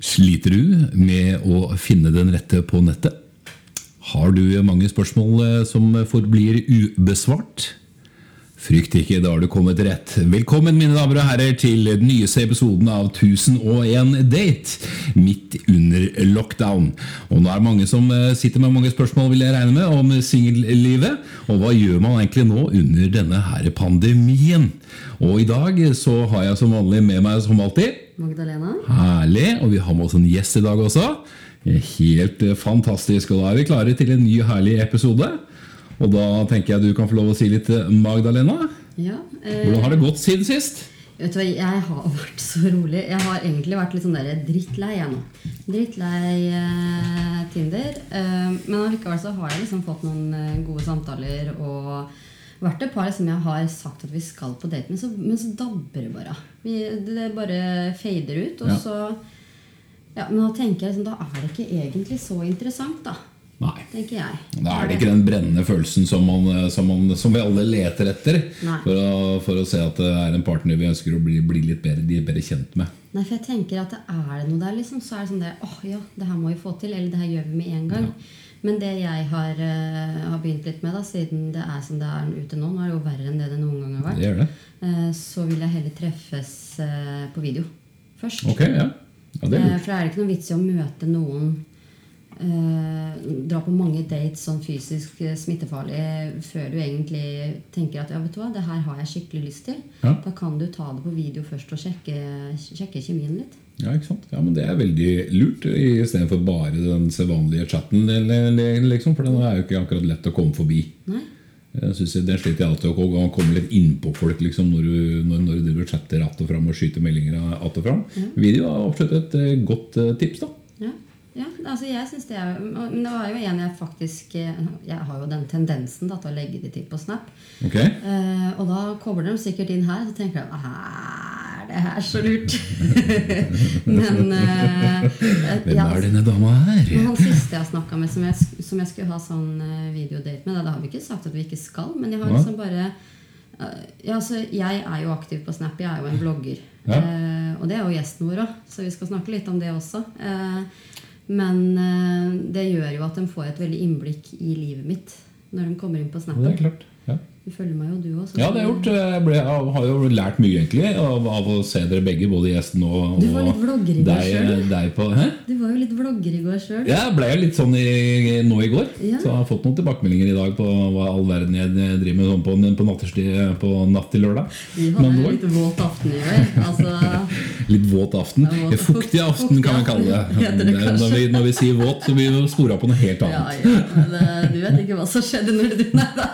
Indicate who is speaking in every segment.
Speaker 1: Sliter du med å finne den rette på nettet? Har du mange spørsmål eh, som forblir ubesvart? Frykt ikke, da har du kommet rett. Velkommen mine damer og herrer til den nyeste episoden av 1001 Date. Midt under lockdown. Og nå er det mange som eh, sitter med mange spørsmål vil jeg regne med, om singellivet. Og hva gjør man egentlig nå under denne her pandemien? Og i dag så har jeg som vanlig med meg som alltid
Speaker 2: Magdalena.
Speaker 1: Herlig. Og vi har med oss en gjest i dag også. Helt eh, fantastisk. Og da er vi klare til en ny herlig episode. Og da tenker jeg du kan få lov å si litt, eh, Magdalena.
Speaker 2: Ja, eh,
Speaker 1: Hvordan har det gått siden sist?
Speaker 2: vet du hva, Jeg har vært så rolig. Jeg har egentlig vært litt sånn der drittlei jeg nå. Drittlei eh, Tinder. Eh, men allikevel så har jeg liksom fått noen eh, gode samtaler og vært et par som jeg har sagt at vi skal på date med, så, men så dabber det bare. Vi, det bare fader ut. Og
Speaker 1: Ja.
Speaker 2: så ja, Men da tenker jeg liksom, da er det ikke egentlig så interessant, da.
Speaker 1: Nei.
Speaker 2: Tenker jeg.
Speaker 1: Da er det ikke den brennende følelsen som, man, eh, som, man, som vi alle leter etter. For å, for å se at det er en partner vi ønsker å bli, bli litt bedre, litt bedre kjent med.
Speaker 2: Nei, for jeg tenker at det er det noe der, liksom, så er det sånn det åh ja, det her må vi få til. Eller det her gjør vi med en gang. Men det jeg har, uh, har begynt litt med, da, siden det er som det er ute nå, nå er det jo verre enn det det noen gang har
Speaker 1: Det
Speaker 2: vært,
Speaker 1: gjør det.
Speaker 2: Uh, så vil jeg heller treffes uh, på video først.
Speaker 1: Okay, ja. ja det er.
Speaker 2: For det ikke noe vits i å møte noen Dra på mange dates sånn fysisk eh, smittefarlig før du egentlig tenker at ja, vet du hva, det her har jeg skikkelig lyst til.
Speaker 1: Ja.
Speaker 2: Da kan du ta det på video først og sjekke, sjekke kjemien litt.
Speaker 1: Ja, ikke sant? Ja, men Det er veldig lurt, istedenfor bare den sedvanlige chatten. Liksom, for den er jo ikke akkurat lett å komme forbi.
Speaker 2: Nei?
Speaker 1: Jeg synes Det sliter jeg alltid å komme litt innpå folk liksom, når du, når, når du chatter att og fram og skyter meldinger att og fram. Video er absolutt et eh, godt eh, tips. da.
Speaker 2: Ja, altså jeg synes det er Men det var jo en jeg faktisk eh, Jeg har jo den tendensen da, til å legge det til på Snap.
Speaker 1: Ok?
Speaker 2: Eh, og da kobler de sikkert inn her, så tenker de Er det her så lurt? men eh,
Speaker 1: Hvem
Speaker 2: ja,
Speaker 1: er denne dama her?
Speaker 2: Han siste jeg snakka med, som jeg, som jeg skulle ha sånn eh, videodate med, da, da har vi ikke sagt at vi ikke skal, men jeg har liksom bare eh, ja, altså, Jeg er jo aktiv på Snap, jeg er jo en blogger.
Speaker 1: Ja.
Speaker 2: Eh, og det er jo gjesten vår òg, så vi skal snakke litt om det også. Eh, men eh, det gjør jo at de får et veldig innblikk i livet mitt når de kommer inn på
Speaker 1: Det er klart.
Speaker 2: Du følger meg jo, du òg.
Speaker 1: Ja, det har jeg gjort. Jeg, ble, jeg har jo lært mye egentlig av, av å se dere begge, både gjesten og,
Speaker 2: Du var litt
Speaker 1: og
Speaker 2: vlogger i går
Speaker 1: deg, deg på
Speaker 2: Du var jo litt vlogger i går sjøl.
Speaker 1: Ja, Jeg ble jo litt sånn i, nå i går.
Speaker 2: Ja.
Speaker 1: Så jeg har fått noen tilbakemeldinger i dag på hva all verden jeg driver med sånn på, på natterstid på natt til lørdag.
Speaker 2: Vi hadde en litt våt aften i går. Altså,
Speaker 1: Litt våt aften.
Speaker 2: Ja,
Speaker 1: Fuktig aften, kan vi kalle det.
Speaker 2: Det.
Speaker 1: Når vi, når vi sier våt, så blir vi spora på noe helt annet.
Speaker 2: ja, ja, men du vet ikke hva som skjedde når du Nei da.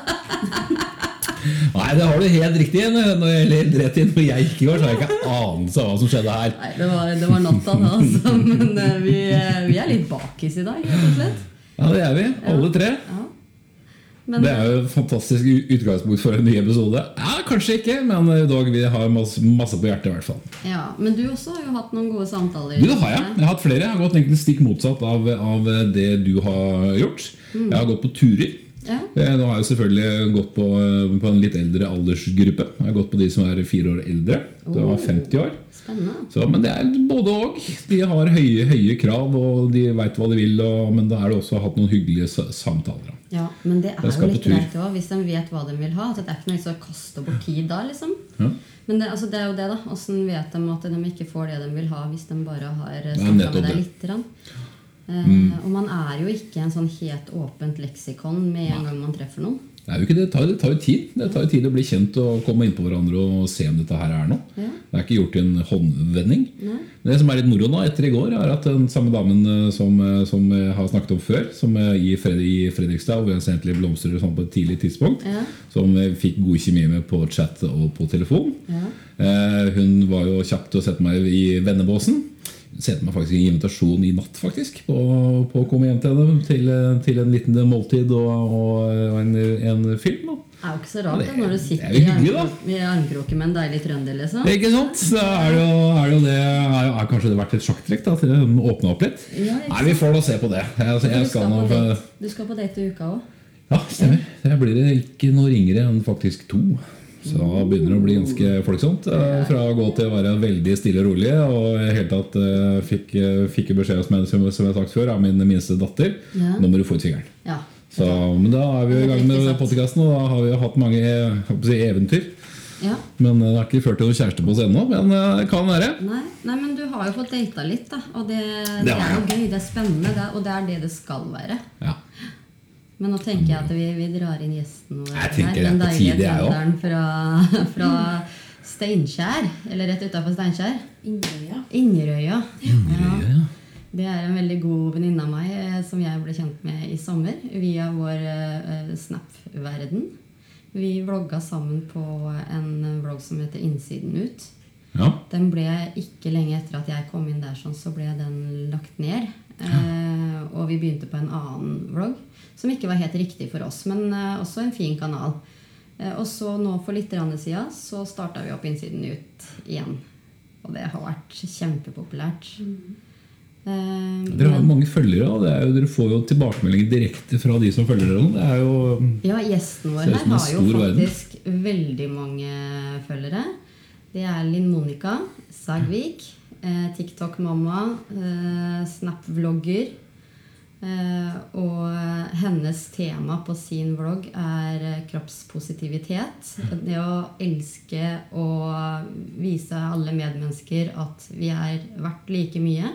Speaker 1: Nei, det har du helt riktig. Når jeg rett inn, når jeg i går, så har jeg ikke anelse av hva som skjedde her.
Speaker 2: Nei, det var, det var natta, da, altså. Men eh, vi, eh, vi er litt bakis i dag, rett og slett.
Speaker 1: Ja, det er vi. Alle tre.
Speaker 2: Ja. Men
Speaker 1: Det er jo et fantastisk utgangspunkt for en ny episode. Ja, Kanskje ikke, men i dag vi har masse, masse på hjertet. i hvert fall
Speaker 2: Ja, men du også har jo hatt noen gode samtaler.
Speaker 1: Du, det har jeg. Jeg har hatt flere. Jeg har gått egentlig stikk motsatt av, av det du har gjort. Jeg har gått på turer.
Speaker 2: Ja.
Speaker 1: Eh, Nå har jeg selvfølgelig gått på, eh, på en litt eldre aldersgruppe. Jeg har gått på de som er fire år eldre. Det var 50 år. Så, men det er både og. De har høye, høye krav, og de veit hva de vil. Og, men da er det også hatt noen hyggelige samtaler.
Speaker 2: Ja, men det er jo litt greit òg, hvis de vet hva de vil ha. At det er ikke noe vits å kaste bort tid da, liksom.
Speaker 1: Ja.
Speaker 2: Men det, altså, det er jo det, da. Åssen vet de at de ikke får det de vil ha, hvis de bare har snakka med deg lite grann? Eh, Og man er jo ikke en sånn helt åpent leksikon med en gang man treffer noen.
Speaker 1: Det er jo ikke det. Det tar, det tar jo tid Det tar jo tid å bli kjent og komme innpå hverandre og se om dette her er noe.
Speaker 2: Ja.
Speaker 1: Det er ikke gjort i en håndvending.
Speaker 2: Nei.
Speaker 1: Det som er litt moro nå etter i går, er at den samme damen eh, som, eh, som jeg har snakket om før, som i, Fred i Fredrikstad, hvor jeg sendte litt blomster sånn på et tidlig tidspunkt,
Speaker 2: Ja.
Speaker 1: som jeg fikk god kjemi med på chat og på telefon.
Speaker 2: Ja.
Speaker 1: Eh, hun var jo kjapp til å sette meg i vennebåsen. Sendte meg faktisk en invitasjon i natt faktisk på, på å komme hjem til henne til, til en liten måltid og, og, en, en film. Da.
Speaker 2: Det er jo ikke så rart
Speaker 1: det-
Speaker 2: når du sitter
Speaker 1: er
Speaker 2: i arm- armkroken med en deilig trønder, liksom.
Speaker 1: Ikke sant? Så er det jo, er det, jo det er, er kanskje det vært et sjakktrekk da, til å åpne opp litt?
Speaker 2: Ja,
Speaker 1: Nei, vi får da se på det. Jeg, jeg,
Speaker 2: Du
Speaker 1: jeg
Speaker 2: skal
Speaker 1: skal nå
Speaker 2: på date- Du skal på date i uka òg.
Speaker 1: Ja, stemmer. Det blir det ikke noe ringere enn faktisk to. Så begynner det å bli ganske folksomt. eh, Fra å gå til å være veldig stille og rolig. Og i hele tatt eh, fikk, eh, fikk beskjed som jeg, som jeg har sagt før, av min minste datter.
Speaker 2: Ja.
Speaker 1: Nå må du få ut fingeren.
Speaker 2: Ja.
Speaker 1: Så, men da er vi i gang med podkasten, og da har vi hatt mange si, eventyr.
Speaker 2: ja.
Speaker 1: Men det har ikke ført til noen kjæreste på oss ennå. Men det kan være.
Speaker 2: Nei, nei, men du har jo fått data litt, da. Og det, det,
Speaker 1: Det
Speaker 2: er jo gøy. Det er spennende, det, og det er det det skal være.
Speaker 1: Ja.
Speaker 2: Men nå tenker jeg at vi, vi drar inn gjesten vår.
Speaker 1: Jeg
Speaker 2: her,
Speaker 1: er
Speaker 2: Den deilige trønderen fra, fra Steinkjer. Eller rett utafor Steinkjer.
Speaker 3: Inderøya.
Speaker 2: Inderøya. Ja.
Speaker 1: Ja.
Speaker 2: Det er en veldig god venninne av meg eh, som jeg ble kjent med i sommer via vår uh, Snap-verden. Vi vlogga sammen på en vlogg som heter Innsiden ut.
Speaker 1: ja.
Speaker 2: Den ble ikke lenge etter at jeg kom inn der, sånn, så ble den lagt ned. Eh, og vi begynte på en annen vlogg som ikke var helt riktig for oss, men eh, også en fin kanal. Eh, og så nå for litt siden så starta vi opp Innsiden ut igjen. Og det har vært kjempepopulært. Eh,
Speaker 1: Dere har jo mange følgere, og det er jo, dere får jo tilbakemeldinger direkte fra de som følger dere. Det er jo
Speaker 2: Ja, gjesten vår her har jo
Speaker 1: faktisk verden.
Speaker 2: veldig mange følgere. Det er Linn Monica Sagvik, eh, TikTok-mamma, eh, Snap-vlogger. Eh, og hennes tema på sin vlogg er eh, kroppspositivitet. Det å elske og vise alle medmennesker at vi er verdt like mye.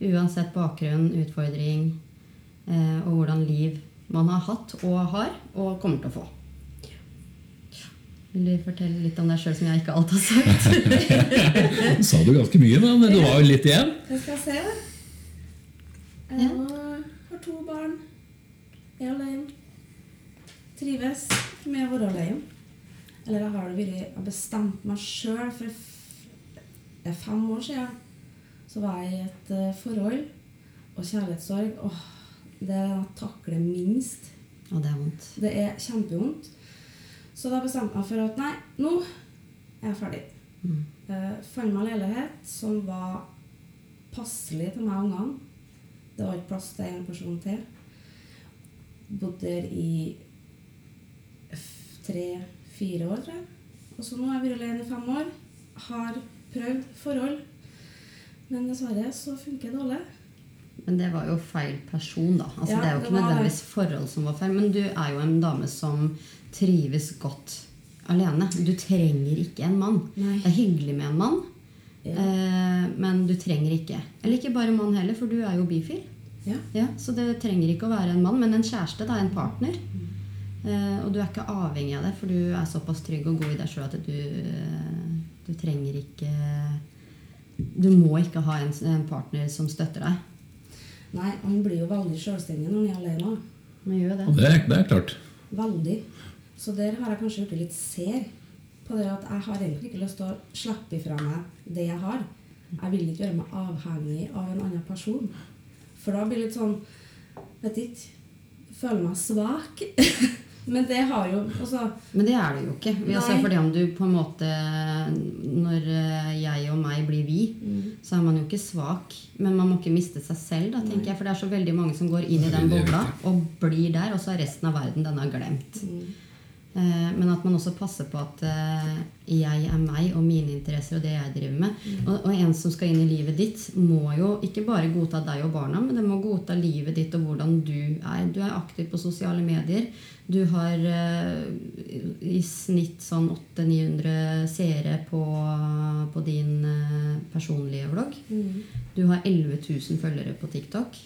Speaker 2: Uansett bakgrunn, utfordring eh, og hvordan liv man har hatt og har og kommer til å få. Vil du fortelle litt om deg sjøl, som jeg ikke alt har sagt?
Speaker 1: Sa du ganske mye, men du har jo litt igjen.
Speaker 3: Jeg skal se. Jeg har to barn. Jeg er alene. Trives med å være alene. Eller jeg har vært bestemt meg sjøl for fem år siden. Så var jeg i et eh, forhold og kjærlighetssorg. Åh, det takler minst.
Speaker 2: Og det er vondt.
Speaker 3: Det er kjempevondt. Så da bestemte jeg meg for at nei, nå er jeg ferdig.
Speaker 2: Mm.
Speaker 3: Eh, fant meg leilighet som var passelig til meg og ungene. Det var ikke plass til en person til. Bodde der i tre-fire år, tror jeg. Og så nå har jeg vært alene i fem år. Har prøvd forhold. Men dessverre så funker det dårlig.
Speaker 2: Men det var jo feil person, da. Altså,
Speaker 3: Ja,
Speaker 2: det er jo ikke
Speaker 3: var-
Speaker 2: nødvendigvis forhold som var feil. Men du er jo en dame som trives godt alene. Du trenger ikke en mann.
Speaker 3: Nei.
Speaker 2: Det er hyggelig med en mann,
Speaker 3: Ja.
Speaker 2: eh, men du trenger ikke. Eller ikke bare mann heller, for du er jo bifil.
Speaker 3: Ja.
Speaker 2: Ja, så det trenger ikke å være en mann, men en kjæreste. Da, en partner. Eh, og du er ikke avhengig av det, for du er såpass trygg og god i deg sjøl at du, eh, du trenger ikke Du må ikke ha en, en partner som støtter deg.
Speaker 3: Nei, han blir jo veldig sjølstendig når han er alene.
Speaker 2: Det.
Speaker 1: Og det, er- det er klart.
Speaker 3: Veldig. Så der har jeg kanskje blitt litt ser på det at jeg har egentlig ikke lyst til å slippe ifra meg det jeg har. Jeg vil ikke gjøre meg avhengig av en annen person. For da blir det litt sånn Vet ikke. Føler meg svak. Men det har jo også,
Speaker 2: Men det er det jo ikke. Altså, fordi om du på en måte Når eh, jeg og meg blir vi, så er man jo ikke svak. Men man må ikke miste seg selv, da, tenker jeg. For det er så veldig mange som går inn i den bobla og blir der, og så er resten av verden den er glemt. Eh, Men at man også passer på at eh, jeg er meg og mine interesser og det jeg driver med. Og, og en som skal inn i livet ditt, må jo ikke bare godta deg og barna, men det må godta livet ditt og hvordan du er. Du er aktiv på sosiale medier. Du har eh, i snitt sånn 800-900 seere på, på din eh, personlige vlogg. Du har 11 000 følgere på TikTok.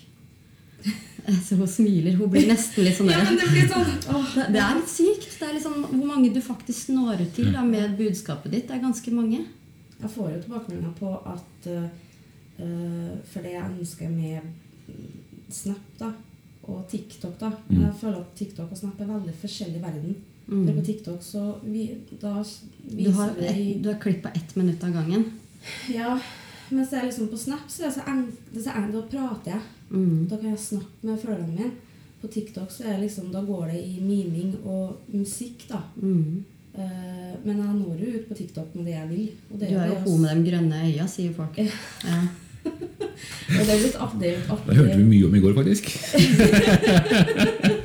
Speaker 2: Så hun smiler. Hun blir nesten litt sånn
Speaker 3: Ja, men det blir sånn
Speaker 2: det, det er litt sykt. Det er liksom Hvor mange du faktisk når ut til da, med budskapet ditt. Det er ganske mange.
Speaker 3: Jeg får jo tilbakemeldinger på at eh, eh, For det jeg ønsker med Snap da, og TikTok da
Speaker 1: Mm.
Speaker 3: Jeg føler at TikTok og Snap er veldig forskjellig verden.
Speaker 2: Mm.
Speaker 3: For på TikTok så vi, da
Speaker 2: Du
Speaker 3: viser
Speaker 2: har,
Speaker 3: det
Speaker 2: et, du har klipp på ett minutt av gangen.
Speaker 3: Ja, mens jeg liksom på Snap så er det så enkelt, da prater jeg.
Speaker 2: Mm.
Speaker 3: Da kan jeg snakke med følgerne mine. På TikTok så er det liksom, da går det i miming og musikk, da.
Speaker 2: Mm.
Speaker 3: Uh, men jeg når jo ut på TikTok med det jeg vil. Og det
Speaker 2: Du er jo hun med de grønne øya, sier folk. Ja.
Speaker 3: Og det er litt artig. det er litt artig.
Speaker 1: Det hørte vi mye om i går, faktisk.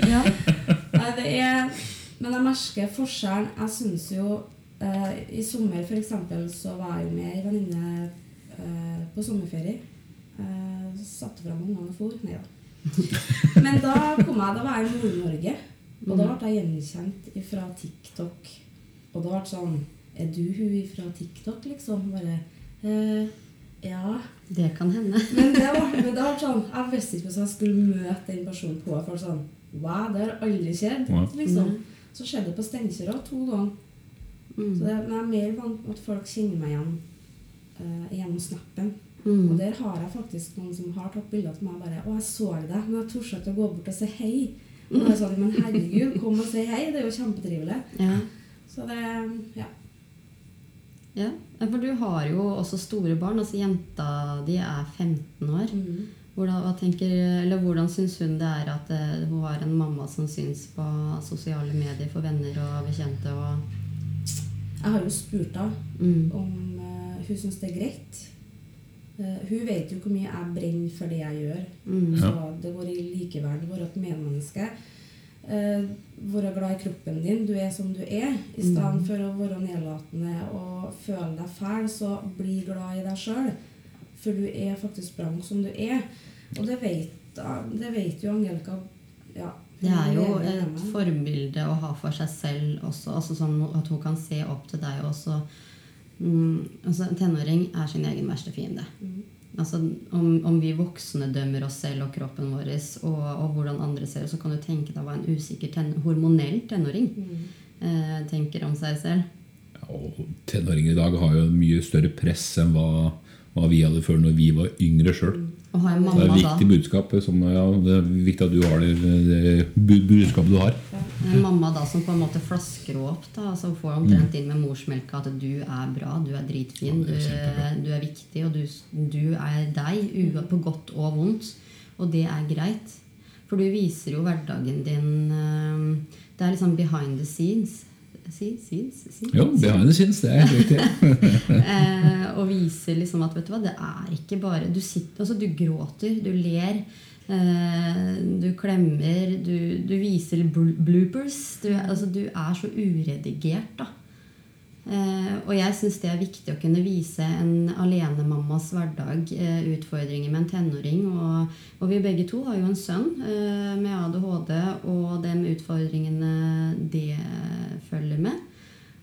Speaker 2: Ja.
Speaker 3: Nei, det er Men jeg merker forskjellen. Jeg syns jo uh, I sommer for eksempel, så var jeg jo med ei venninne eh, på sommerferie. Eh, satte fram ungene og for. Nei da. Men da kom jeg, da var jeg i Nord-Norge. Og da ble jeg gjenkjent fra TikTok. Og da ble det sånn Er du hun fra TikTok, liksom? Bare eh, Ja.
Speaker 2: Det kan hende.
Speaker 3: Men det var, men det sånn, jeg visste ikke hvordan jeg skulle møte den personen på. For sånn, wow, det har aldri skjedd. Liksom. Så skjedde det på Steinkjer òg, to ganger.
Speaker 2: Mm.
Speaker 3: Så det, men jeg er mer vant med at folk kjenner meg igjen eh, gjennom snappen.
Speaker 2: Mm.
Speaker 3: Og der har jeg faktisk noen som har tatt bilder til meg bare 'Å, jeg så deg, men jeg torde ikke å gå bort og si hei.' Og jeg sånn, Men herregud, kom og si hei. Det er jo kjempetrivelig.
Speaker 2: Ja.
Speaker 3: Så det Ja.
Speaker 2: ja. For du har jo også store barn. altså Jenta di er 15 år.
Speaker 3: Mm.
Speaker 2: Hvordan, tenker, eller hvordan syns hun det er at uh, hun har en mamma som syns på sosiale medier for venner og bekjente? og...
Speaker 3: Jeg har jo spurt henne
Speaker 2: Mm.
Speaker 3: om hun syns det er greit. Uh, hun vet jo hvor mye jeg brenner for det jeg gjør.
Speaker 2: Mm.
Speaker 3: Så det går i likeverd, være et medmenneske. Uh, være glad i kroppen din. Du er som du er. I stedet for å være nedlatende og føle deg fæl, så bli glad i deg sjøl. For du er faktisk bra som du er. Og det vet, det vet jo Angelica. Ja,
Speaker 2: Det er jo et forbilde å ha for seg selv også. altså sånn At hun kan se opp til deg også. Mm, altså En tenåring er sin egen verste fiende.
Speaker 3: Mm.
Speaker 2: Altså om, om vi voksne dømmer oss selv og kroppen vår og, og hvordan andre ser oss, så kan du tenke deg hva en usikker ten hormonell tenåring
Speaker 3: Mm.
Speaker 2: eh, tenker om seg selv.
Speaker 1: Og tenåringer i dag har jo mye større press enn hva, hva vi hadde før når vi var yngre sjøl.
Speaker 2: En
Speaker 1: Det er et viktig budskap. Som, ja, det er viktig at du har det, det budskapet du har.
Speaker 2: En mamma da som på en måte flasker henne opp. da, altså Får omtrent inn med morsmelka at du er bra, du er dritfin,
Speaker 1: Ja, er
Speaker 2: du, du er viktig, og du, du er deg, på godt og vondt. Og det er greit. For du viser jo hverdagen din eh, Det er liksom behind the scenes. Scenes? syns, scenes?
Speaker 1: Jo, behind the scenes, det er helt riktig.
Speaker 2: eh, og viser liksom at vet du hva, det er ikke bare Du, sitter, altså, du gråter, du ler, eh, du klemmer, du, du viser bloopers. Du, altså, du er så uredigert, da. Eh, og jeg syns det er viktig å kunne vise en alenemammas hverdag, eh, utfordringer med en tenåring. Og, og vi begge to har jo en sønn eh, med ADHD og de utfordringene det følger med.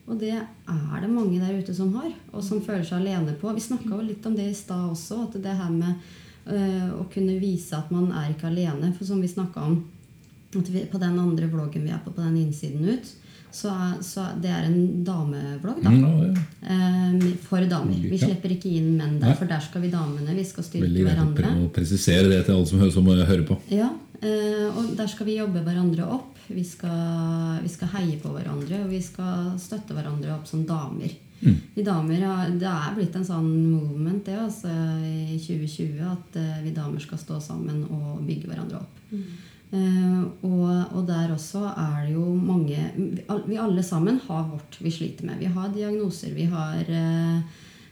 Speaker 2: Og det er det mange der ute som har, og som føler seg alene på. Vi snakka jo litt om det i stad også, at det her med å kunne vise at man er ikke alene. For som vi snakka om vi, på den andre vloggen vi er på, på den innsiden ut, så, så det er en damevlogg, da.
Speaker 1: Mm, ja, ja.
Speaker 2: Eh, for damer. Vi slipper ikke inn menn der, for der skal vi damene. Vi skal styrke
Speaker 1: Veldig greit
Speaker 2: hverandre.
Speaker 1: pre- å presisere det til alle som, som hører på.
Speaker 2: Ja, eh, og der skal vi jobbe hverandre opp. Vi skal, vi skal heie på hverandre, og vi skal støtte hverandre opp som damer. Vi damer Det er blitt en sånn movement det altså, i 2020 at eh, vi damer skal stå sammen og bygge hverandre opp. Eh, og, og der også er det jo mange vi al- Vi alle sammen har vårt vi sliter med. Vi har diagnoser. Vi har eh,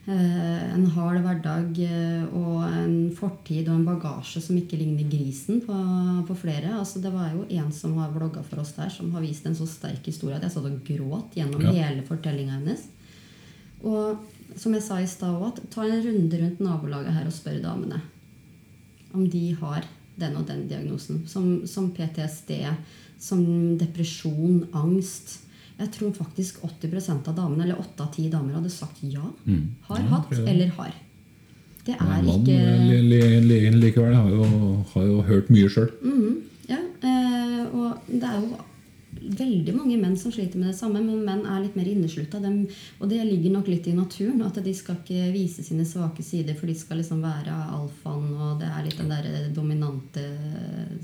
Speaker 2: eh, en hard hverdag eh, og en fortid og en bagasje som ikke ligner grisen på, på flere. Altså, det var jo en som har vlogga for oss der, som har vist en så sterk historie at jeg satt og gråt gjennom
Speaker 1: Ja.
Speaker 2: hele fortellinga hennes. Og som jeg sa i stad òg, ta en runde rundt nabolaget her og spør damene om de har den og den diagnosen. Som, som PTSD, som depresjon, angst. Jeg tror faktisk 80% av damene, eller 8 av 10 damer hadde sagt ja.
Speaker 1: Mm.
Speaker 2: Har
Speaker 1: Ja,
Speaker 2: hatt eller har. Det er
Speaker 1: mann
Speaker 2: ikke
Speaker 1: li- li- li- likevel har jo, har jo hørt mye sjøl.
Speaker 2: Mm, Ja, eh, og det er jo veldig mange menn som sliter med det samme, men menn er litt mer inneslutta. Dem- Og det ligger nok litt i naturen, at de skal ikke vise sine svake sider, for de skal liksom være alfaen, og det er litt den der dominante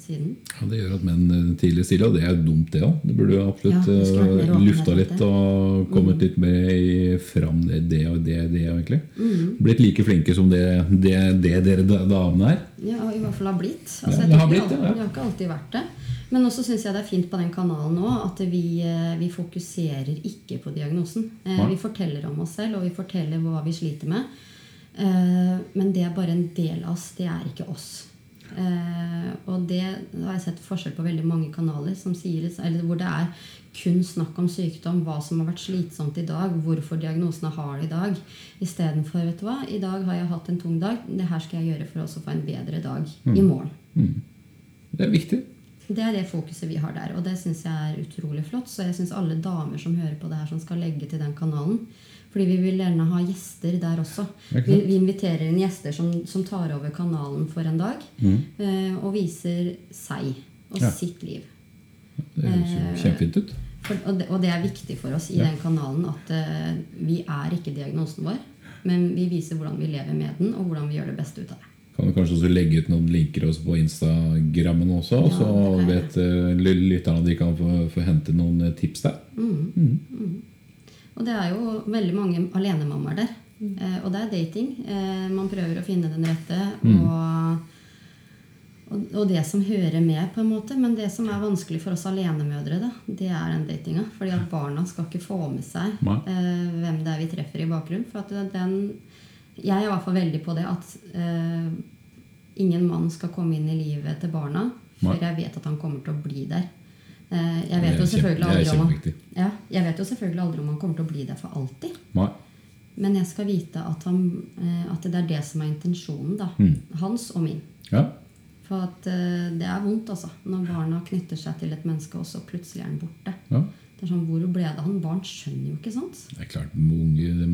Speaker 2: siden.
Speaker 1: Ja, det gjør at menn eh, tidlig stiller, og det er dumt, det òg. Det burde jo absolutt
Speaker 2: Ja,
Speaker 1: eh, lufta litt og kommet litt mer fram det, det og det, det egentlig.
Speaker 2: Mm.
Speaker 1: Blitt like flinke som det, det, det dere da- damene er.
Speaker 2: Ja, i hvert fall har blitt. Altså, jeg
Speaker 1: det har blitt ja.
Speaker 2: alltid- det har ikke alltid vært det. Men også syns jeg det er fint på den kanalen nå at vi, eh, vi fokuserer ikke på diagnosen. Eh, Vi forteller om oss selv, og vi forteller hva vi sliter med. Eh, Men det er bare en del av oss. Det er ikke oss. Eh, og det har jeg sett forskjell på veldig mange kanaler som sier, eller hvor det er kun snakk om sykdom, hva som har vært slitsomt i dag, hvorfor diagnosene har det i dag. Istedenfor vet du hva, i dag har jeg hatt en tung dag, det her skal jeg gjøre for å få en bedre dag i morgen.
Speaker 1: Det er viktig.
Speaker 2: Det er det fokuset vi har der, og det syns jeg er utrolig flott. Så jeg syns alle damer som hører på det her, som skal legge til den kanalen Fordi vi vil gjerne ha gjester der også. Vi, vi inviterer inn gjester som, som tar over kanalen for en dag. Eh, og viser seg og
Speaker 1: Ja.
Speaker 2: sitt liv.
Speaker 1: Det høres jo kjempefint ut.
Speaker 2: For, og, det, og det er viktig for oss i
Speaker 1: Ja.
Speaker 2: den kanalen at eh, vi er ikke diagnosen vår, men vi viser hvordan vi lever med den, og hvordan vi gjør det beste ut av det.
Speaker 1: Kan du kanskje også legge ut noen linker også på Instagrammen også,
Speaker 2: Ja,
Speaker 1: så vet eh, lytterne at de kan få, få hente noen eh, tips der.
Speaker 2: Og det er jo veldig mange alenemammaer der. Eh, og det er dating. Eh, man prøver å finne den rette. Og, og, og det som hører med, på en måte. Men det som er vanskelig for oss alenemødre, da, det er den datinga. Fordi at barna skal ikke få med seg eh, hvem det er vi treffer i bakgrunnen. For at den Jeg er i hvert fall veldig på det at eh, ingen mann skal komme inn i livet til barna før jeg vet at han kommer til å bli der. Eh, jeg vet jo
Speaker 1: kjempe-
Speaker 2: han ja, jeg vet jo selvfølgelig aldri om han kommer til å bli der for alltid.
Speaker 1: Nei.
Speaker 2: Men jeg skal vite at, han, eh, at det er det som er intensjonen. da.
Speaker 1: Mm.
Speaker 2: Hans og min.
Speaker 1: Ja.
Speaker 2: For at eh, det er vondt altså, når barna knytter seg til et menneske, og så plutselig er han borte.
Speaker 1: ja.
Speaker 2: Det er sånn, Hvor ble det av han? Barn skjønner jo ikke sånt.
Speaker 1: Det er klart, unge de,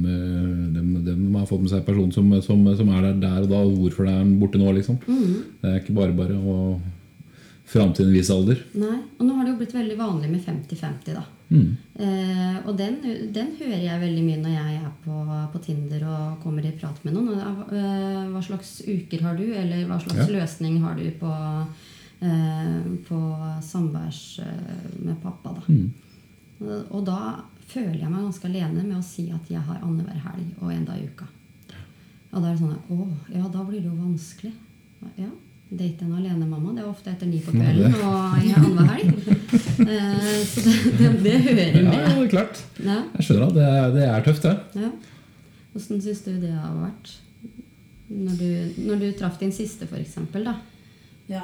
Speaker 1: de, de har fått med seg en person som, som, som er der der og da, og hvorfor det er han borte nå, liksom. Det er ikke bare bare å fram til en viss alder.
Speaker 2: Nei, Og nå har det jo blitt veldig vanlig med 50-50. da.
Speaker 1: Mm.
Speaker 2: Eh, og den, den hører jeg veldig mye når jeg er på, på Tinder og kommer i prat med noen. Og, eh, hva slags uker har du, eller hva slags
Speaker 1: Ja.
Speaker 2: løsning har du på, eh, på samværs eh, med pappa? da.
Speaker 1: Mm.
Speaker 2: Og, da føler jeg meg ganske alene med å si at jeg har annenhver helg og en dag i uka. Og da er det sånn at, Å, ja, da blir det jo vanskelig. Ja, Date en alenemamma. Det er ofte etter ni på kvelden og i annenhver helg. Eh, så det, det, det hører
Speaker 1: Ja, ja, det er klart.
Speaker 2: Ja,
Speaker 1: Jeg skjønner at det, det er tøft, det.
Speaker 2: ja. Åssen syns du det har vært? Når du, når du traff din siste, for eksempel, da.
Speaker 3: Ja,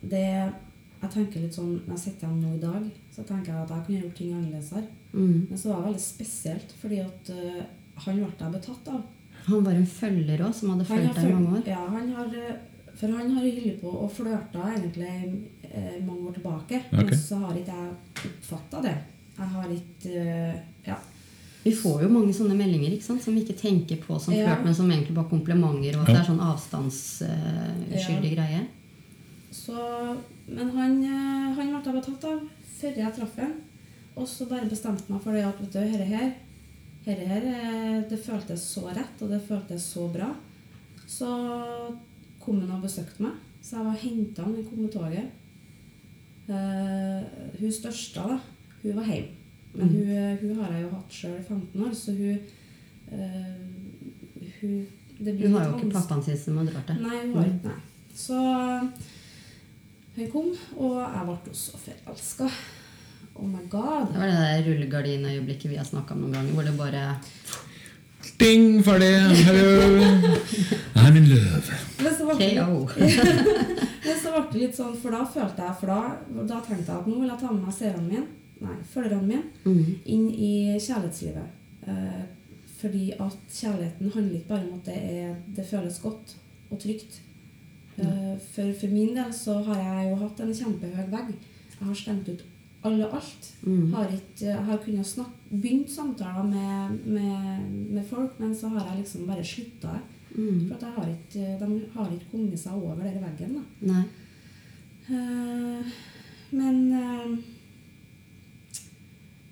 Speaker 3: det Jeg tenker litt sånn Når jeg sitter igjen nå i dag, så tenker jeg at jeg kunne gjort ting annerledes her.
Speaker 2: Mm.
Speaker 3: Men så var det veldig spesielt, fordi at uh, han ble jeg betatt av.
Speaker 2: Han var en følger òg, som hadde fulgt deg i mange år.
Speaker 3: Ja, han har, eh, for han har holdt på og flørta egentlig eh, mange år tilbake.
Speaker 1: Ok.
Speaker 3: Men så har ikke jeg oppfatta det. Jeg har ikke uh, Ja.
Speaker 2: Vi får jo mange sånne meldinger ikke sant, som vi ikke tenker på som
Speaker 3: Ja.
Speaker 2: flørt, men som egentlig bare komplimenter, og at
Speaker 1: Ja.
Speaker 2: det er sånn avstandsuskyldig greie.
Speaker 3: Så, men han, han ble jeg betatt av før jeg traff ham. Og så bare bestemte meg for det at vet du, herre her, herre her eh, det føltes så rett, og det føltes så bra. Så kom han og besøkte meg. Så jeg var henta han, i kom med toget. Eh, hun største, da, hun var hjemme. Men hun, eh, hun har jeg jo hatt sjøl i 15 år, så hun, uh, hun det blir
Speaker 2: Hun har jo ikke pappaen sin som har dratt det.
Speaker 3: Nei, hun har ikke nei. Så hun kom, og jeg ble også forelska. Oh my god.
Speaker 2: Det var det der rullegardinøyeblikket vi har snakka om noen ganger, hvor det bare
Speaker 1: Ding, ferdig! Hello! I'm in love.
Speaker 3: Men så ble det,
Speaker 2: KO.
Speaker 3: men så ble det litt sånn, for da følte jeg For da, da tenkte jeg at nå vil jeg ta med meg seerne mine, nei, følgerne mine,
Speaker 2: Mm.
Speaker 3: inn i kjærlighetslivet. Eh, fordi at kjærligheten handler ikke bare om at det, er, det føles godt og trygt. Eh, for, for min del så har jeg jo hatt en kjempehøy vegg. Jeg har stemt ut alle alt.
Speaker 2: Mm.
Speaker 3: Har ikke, har kunnet snakke, begynt samtaler med, med, med folk, men så har jeg liksom bare slutta.
Speaker 2: Mm.
Speaker 3: For at jeg har ikke, de har ikke kommet seg over den veggen. da.
Speaker 2: Nei.
Speaker 3: Uh, men uh,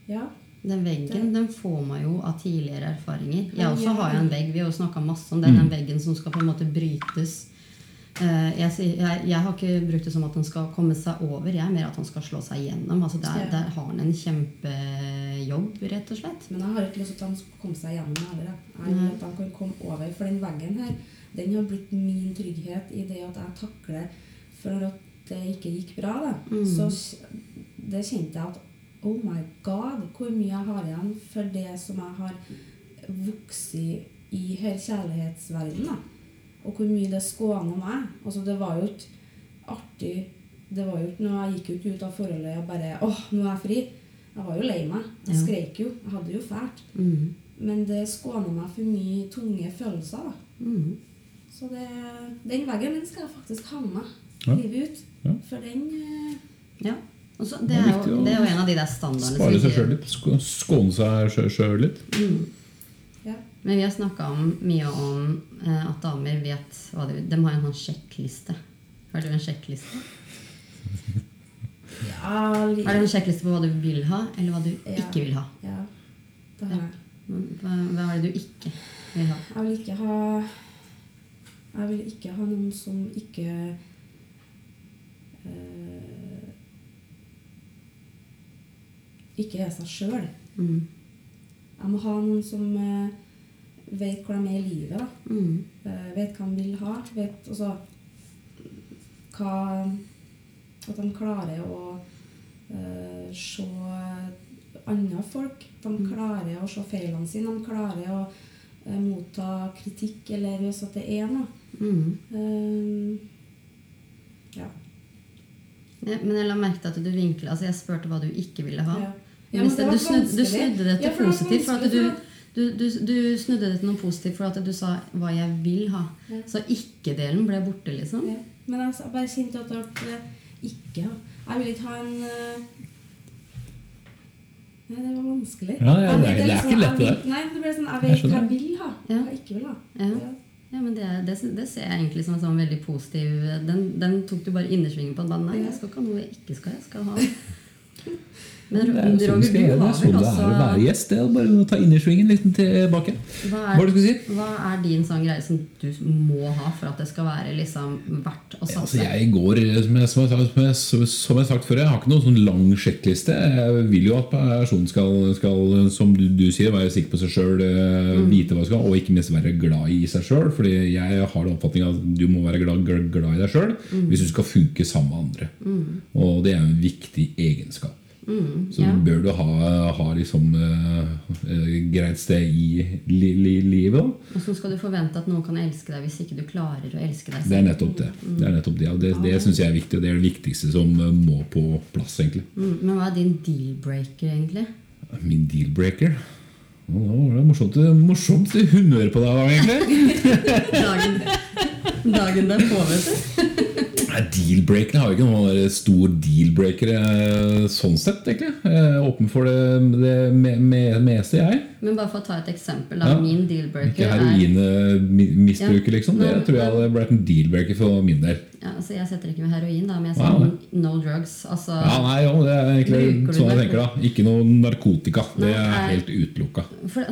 Speaker 3: Ja.
Speaker 2: Den veggen den får man jo av tidligere erfaringer. Jeg også har jo en vegg. Vi har jo snakka masse om det. Den veggen som skal på en måte brytes. Eh, Jeg, jeg, jeg har ikke brukt det som at han skal komme seg over, jeg er mer at han skal slå seg gjennom. Altså der, der har han en kjempejobb, rett og slett.
Speaker 3: Men jeg har ikke lyst til at han skal komme seg gjennom heller. jeg. Jeg vil at han kan komme over. For den veggen her, den har blitt min trygghet i det at jeg takler For at det ikke gikk bra, da,
Speaker 2: Mm.
Speaker 3: så det kjente jeg at Oh my god, hvor mye jeg har igjen for det som jeg har vokst i her kjærlighetsverdenen. da. Og hvor mye det skåner meg. Altså, det var jo ikke artig Det var jo ikke noe, Jeg gikk jo ikke ut av forholdet og bare åh, nå er jeg fri. Jeg var jo lei meg. Jeg
Speaker 2: Ja.
Speaker 3: skreik jo. Jeg hadde det jo fælt.
Speaker 2: Mm.
Speaker 3: Men det skåna meg for mye tunge følelser. da.
Speaker 2: Mm.
Speaker 3: Så det, den veggen den skal jeg faktisk ha med
Speaker 1: Ja.
Speaker 3: livet ut.
Speaker 1: Ja.
Speaker 3: For den eh,
Speaker 2: Ja. Også, det,
Speaker 1: Det er
Speaker 2: er jo, det er jo en av de der standardene
Speaker 1: Spare seg sjøl litt. Skåne seg sjøl litt.
Speaker 3: Ja.
Speaker 2: Men vi har snakka mye om eh, at damer vet hva de De har en sånn sjekkliste. Har du en sjekkliste?
Speaker 3: Ja, litt.
Speaker 2: Har du en sjekkliste på hva du vil ha, eller hva du
Speaker 3: Ja.
Speaker 2: ikke vil ha?
Speaker 3: ja, det har jeg.
Speaker 2: Hva, hva er det du ikke vil ha?
Speaker 3: Jeg vil ikke ha Jeg vil ikke ha noen som ikke øh, Ikke er seg sjøl.
Speaker 2: Mm.
Speaker 3: Jeg må ha noen som eh, vet hvor de er i livet. da.
Speaker 2: Mm.
Speaker 3: Eh, vet hva de vil ha. Vet også hva At de klarer å uh, se andre folk. De
Speaker 2: Mm.
Speaker 3: klarer å se feilene sine. De klarer å uh, motta kritikk, eller hvis at det er noe.
Speaker 2: Mm.
Speaker 3: Uh, ja.
Speaker 2: Ja, men jeg la merke til at du vinkla altså Jeg spurte hva du ikke ville ha.
Speaker 3: Ja. Ja,
Speaker 2: du, snudde, du snudde det til positivt. For at du, du, du, du snudde det til noe positivt for at du sa 'hva jeg vil ha'.
Speaker 3: Ja.
Speaker 2: Så ikke-delen ble borte, liksom.
Speaker 3: Ja. Men jeg bare kjente at det ikke Jeg vil ikke ha en eh, Nei, det var vanskelig.
Speaker 1: Ja, ja, det er- det er
Speaker 3: liksom-
Speaker 1: ikke lett, det
Speaker 3: Nei, det ble sånn, jeg vet hva jeg vil ha,
Speaker 2: Ja.
Speaker 3: hva jeg ikke vil ha.
Speaker 2: Ja. Ja, men det, det, det ser jeg egentlig som en sånn veldig positiv Den, den tok du bare innersvingen på. Bare, Nei, jeg skal ikke ha noe jeg ikke skal. Jeg skal ha Men
Speaker 1: er jo sånn
Speaker 2: Roger, du har vel
Speaker 1: det er å være gjest. Det er bare å ta innersvingen litt tilbake.
Speaker 2: hva
Speaker 1: Hva
Speaker 2: er,
Speaker 1: skulle si?
Speaker 2: hva er din sånn greie som du må ha for at det skal være liksom verdt å
Speaker 1: Ja, altså
Speaker 2: satse?
Speaker 1: jeg går, som jeg, som, jeg, som, jeg, som jeg har sagt før, jeg har ikke noen sånn lang sjekkliste. Jeg vil jo at personen skal, skal som du, du sier, være sikker på seg sjøl, vite hva skal, og ikke minst være glad i seg sjøl. Fordi jeg har den oppfatninga at du må være glad, glad, glad i deg sjøl hvis du skal funke sammen med andre. Og det er en viktig egenskap.
Speaker 2: Mm,
Speaker 1: Så
Speaker 2: ja.
Speaker 1: bør du ha, ha liksom uh, greit sted i li, li, livet. da.
Speaker 2: Og så skal du forvente at noen kan elske deg hvis ikke du klarer å elske deg
Speaker 1: Det er nettopp det. Det, er nettopp det, og det, det syns jeg er viktig, og det er det viktigste som eh, må på plass. egentlig.
Speaker 2: Mm, men hva er din deal-breaker, egentlig?
Speaker 1: Min deal-breaker nå var det morsomt, morsomt humør på deg, egentlig.
Speaker 2: Dagen, dagen derpå, vet du.
Speaker 1: Nei, Deal-breaker har jo ikke noen stor deal-breaker eh, sånn sett, egentlig. Jeg er åpen for det, det me- me- meste, jeg.
Speaker 2: Men bare for å ta et eksempel. Da,
Speaker 1: Ja.
Speaker 2: Min
Speaker 1: Ikke
Speaker 2: deal-breaker er
Speaker 1: heroinmisbruker,
Speaker 2: Ja.
Speaker 1: liksom. Det tror jeg hadde blitt en deal-breaker for min del.
Speaker 2: ja, altså Jeg setter ikke med heroin, da, men jeg
Speaker 1: Wow.
Speaker 2: sier no drugs. Altså,
Speaker 1: Ja, nei, jo, Det er egentlig sånn jeg tenker da Ikke noe narkotika. Det er helt utelukka.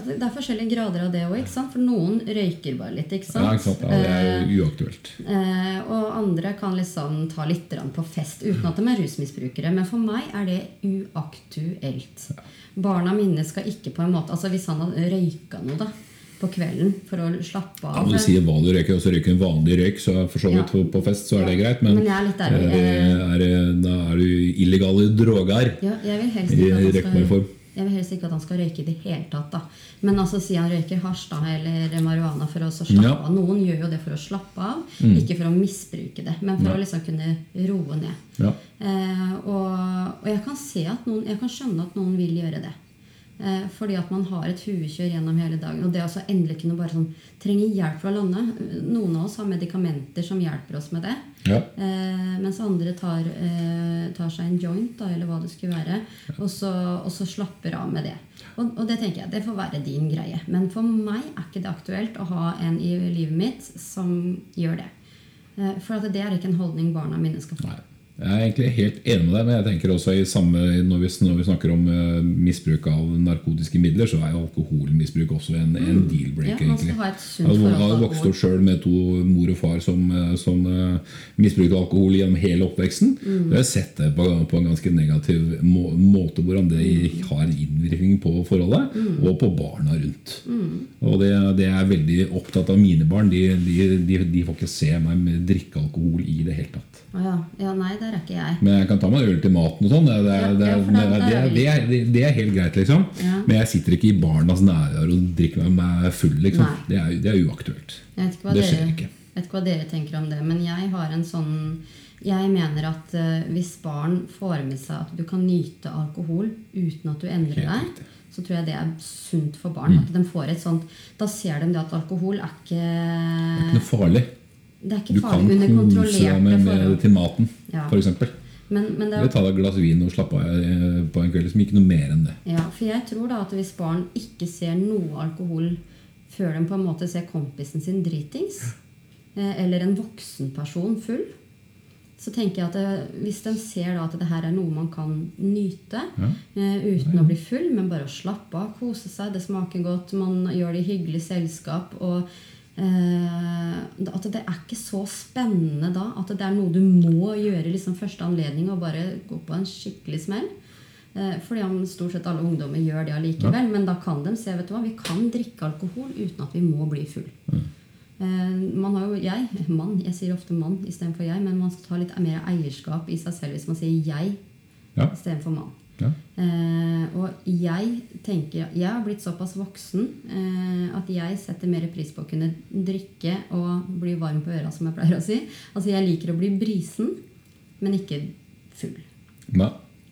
Speaker 2: Det er forskjellige grader av det òg. For noen røyker bare litt. ikke sant?
Speaker 1: Ja, ikke sant? Ja, det er uaktuelt.
Speaker 2: Eh, og andre kan liksom ta litt på fest uten at de er rusmisbrukere. Men for meg er det uaktuelt. Barna mine skal ikke på en måte Altså Hvis han hadde røyka noe da på kvelden for å slappe av
Speaker 1: du sier hva du røyker, og så røyker en vanlig røyk, så for så vidt
Speaker 2: Ja.
Speaker 1: på, fest så er det greit, men,
Speaker 2: Men jeg er ærlig,
Speaker 1: eh, er, det- da er du illegale droger
Speaker 2: ja, Jeg vil helst ikke at han skal. Jeg vil helst ikke at han skal røyke i det hele tatt. da Men altså si han røyker hasj da, eller marihuana for å slappe
Speaker 1: Ja. Mm.
Speaker 2: av. Noen gjør jo det for å slappe av, ikke for å misbruke det, men for
Speaker 1: Ja.
Speaker 2: å liksom kunne roe ned.
Speaker 1: Ja.
Speaker 2: Eh, og, og jeg kan se at noen Jeg kan skjønne at noen vil gjøre det. Eh, fordi at man har et huekjør gjennom hele dagen. Og det å så endelig kunne bare sånn trenge hjelp fra lande. Noen av oss har medikamenter som hjelper oss med det.
Speaker 1: Ja.
Speaker 2: Eh, mens andre tar, eh, tar seg en joint, da, eller hva det skulle være, og så, og så slapper av med det. Og, og det tenker jeg, det får være din greie. Men for meg er ikke det aktuelt å ha en i livet mitt som gjør det. Eh, for at det er ikke en holdning barna mine skal få.
Speaker 1: Nei. Jeg er egentlig helt enig med deg, men jeg tenker også i samme, når, vi, når vi snakker om eh, misbruk av narkotiske midler, så er jo alkoholmisbruk også en, en deal-breaker.
Speaker 2: Mm. Ja, man skal
Speaker 1: egentlig.
Speaker 2: sunt
Speaker 1: Jeg har vokst opp sjøl med to mor og far som, eh, som eh, misbrukte alkohol gjennom hele oppveksten.
Speaker 2: Mm.
Speaker 1: Jeg har sett det på, på en ganske negativ må, måte, hvordan det har innvirkning på forholdet,
Speaker 2: Mm.
Speaker 1: og på barna rundt. Og det, det er veldig opptatt av mine barn. De, de, de, de får ikke se meg drikke alkohol i det hele tatt.
Speaker 2: Ja. ja, nei, der er ikke jeg.
Speaker 1: Men jeg kan ta meg en øl til maten og sånn. Det, det, det, det,
Speaker 2: er
Speaker 1: det, det, det helt greit, liksom.
Speaker 2: Ja.
Speaker 1: Men jeg sitter ikke i barnas nærvær og drikker meg full. Liksom. Det, er, det er uaktuelt. Det
Speaker 2: dere,
Speaker 1: ikke.
Speaker 2: Jeg vet ikke hva dere tenker om det, men jeg har en sånn Jeg mener at uh, hvis barn får med seg at du kan nyte alkohol uten at du endrer deg, så tror jeg det er sunt for barn. At de får et sånt Da ser de det at alkohol er ikke Det er
Speaker 1: Ikke noe farlig.
Speaker 2: Det er
Speaker 1: Du
Speaker 2: ikke
Speaker 1: kan
Speaker 2: farlig under
Speaker 1: kose deg med,
Speaker 2: forhold.
Speaker 1: til maten,
Speaker 2: Ja.
Speaker 1: eksempel.
Speaker 2: Men, men det
Speaker 1: ta deg et glass vin og slappe av eh, på en kveld. Liksom ikke noe mer enn det.
Speaker 2: Ja, for jeg tror da at hvis barn ikke ser noe alkohol før de på en måte ser kompisen sin dritings, eh, eller en voksen person full, så tenker jeg at det, hvis de ser da at det her er noe man kan nyte,
Speaker 1: Ja.
Speaker 2: eh, uten å bli full, men bare å slappe av, kose seg, det smaker godt, man gjør det i hyggelig selskap, og eh, at det er ikke så spennende da, at det er noe du må gjøre liksom første anledning, og bare gå på en skikkelig smell. Eh, Fordi om stort sett alle ungdommer gjør det allikevel. Men da kan de se vet du hva, vi kan drikke alkohol uten at vi må bli full. Eh, Man har jo jeg, mann, jeg sier ofte mann istedenfor jeg, men man skal ta litt mer eierskap i seg selv hvis man sier jeg
Speaker 1: Ja.
Speaker 2: istedenfor mann.
Speaker 1: Ja.
Speaker 2: Eh, og jeg tenker Jeg har blitt såpass voksen eh, at jeg setter mer pris på å kunne drikke og bli varm på øra, som jeg pleier å si. Altså Jeg liker å bli brisen, men ikke full.
Speaker 1: Ja.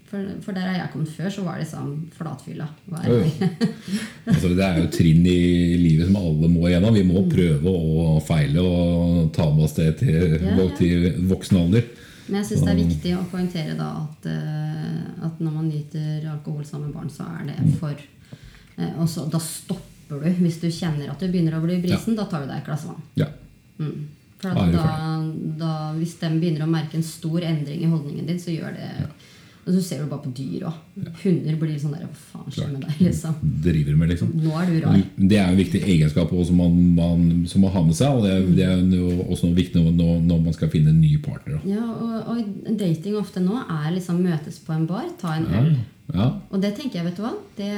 Speaker 2: For, for der jeg kom før, så var det sånn flatfylla. Det?
Speaker 1: Altså, det er jo trinn i livet som alle må gjennom. Vi må prøve og feile og ta med oss det til,
Speaker 2: Ja, ja.
Speaker 1: til voksen alder.
Speaker 2: Men jeg syns det er viktig å poengtere da at, eh, at når man nyter alkohol sammen med barn, så er det for eh, Og så da stopper du hvis du kjenner at du begynner å bli brisen. Da tar du deg et glass vann.
Speaker 1: Ja.
Speaker 2: Mm. For
Speaker 1: Da
Speaker 2: da, hvis de begynner å merke en stor endring i holdningen din, så gjør det Og så ser du bare på dyr òg. Hunder blir sånn der Hva faen skjer med deg? liksom
Speaker 1: Driver med, liksom.
Speaker 2: Nå er du rar.
Speaker 1: Det er en viktig egenskap også som man, man, som man har med seg. Og det er, det er også noe viktig når, når man skal finne en ny partner. Da.
Speaker 2: Ja, og, og dating ofte nå er liksom møtes på en bar, ta en øl.
Speaker 1: Ja.
Speaker 2: Og det tenker jeg, vet du hva, det,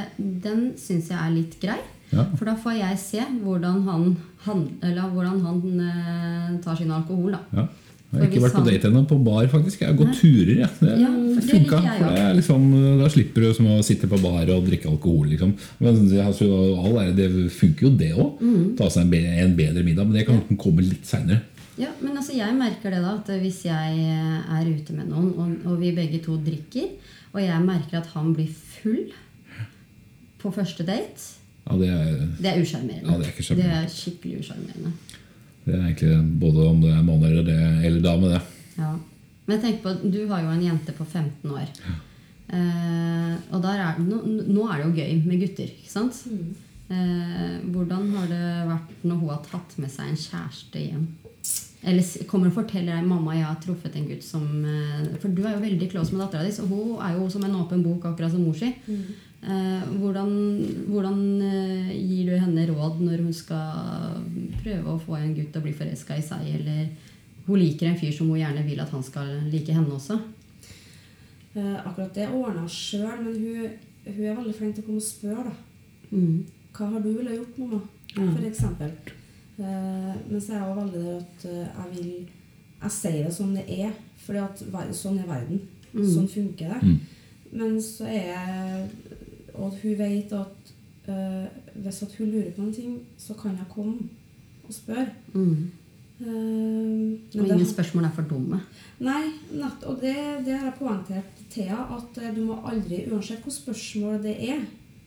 Speaker 2: den syns jeg er litt grei.
Speaker 1: Ja.
Speaker 2: For da får jeg se hvordan han, han, hvordan han eh, tar sin alkohol. da.
Speaker 1: Jeg har ikke vært på date ennå, på bar faktisk. Jeg har gått turer. Jeg. Det
Speaker 2: Ja, det
Speaker 1: funka. liksom, da slipper du som å sitte på bar og drikke alkohol. Liksom. Men det, det funker jo, det òg.
Speaker 2: Mm.
Speaker 1: Ta seg en, en bedre middag. Men det kan komme litt seinere.
Speaker 2: Ja, men altså jeg merker det da, at hvis jeg eh, er ute med noen, og, og vi begge to drikker, og jeg merker at han blir full på første date,
Speaker 1: Ja, det, er,
Speaker 2: det er usjarmerende.
Speaker 1: Ja, det er.
Speaker 2: Det er skikkelig usjarmerende.
Speaker 1: Det er egentlig både om det er mann eller, det, eller dame, det.
Speaker 2: Ja. Men jeg tenker på, du har jo en jente på 15 år. Eh, og der er, nå, nå er det jo gøy med gutter, ikke sant? Eh, hvordan har det vært når hun har tatt med seg en kjæreste hjem? Eller kommer og forteller deg mamma jeg har truffet en gutt som eh, For du er jo veldig close med dattera di, så hun er jo som en åpen bok, akkurat som mor si. Eh, hvordan hvordan eh, gir du henne råd når hun skal prøve å få en gutt til å bli forelska i seg, eller hun liker en fyr som hun gjerne vil at han skal like henne også?
Speaker 3: Eh, akkurat det ordna hun sjøl, men hun, hun er veldig flink til å komme og spørre. da.
Speaker 2: Mm.
Speaker 3: Hva har du ville gjort, mamma? For eksempel. Eh, men så er jeg også veldig der at eh, jeg vil Jeg sier det som det er, for sånn er verden.
Speaker 2: Mm.
Speaker 3: Sånn funker det.
Speaker 1: Mm.
Speaker 3: Men så er jeg Og hun vet at uh, hvis at hun lurer på noen ting, så kan jeg komme og spørre.
Speaker 2: Mm.
Speaker 3: Uh,
Speaker 2: Og
Speaker 3: ingen det-
Speaker 2: spørsmål er for dumme.
Speaker 3: Nei, nett, og det, det har jeg poengtert til Thea, at eh, du må aldri, uansett hvor spørsmål det er,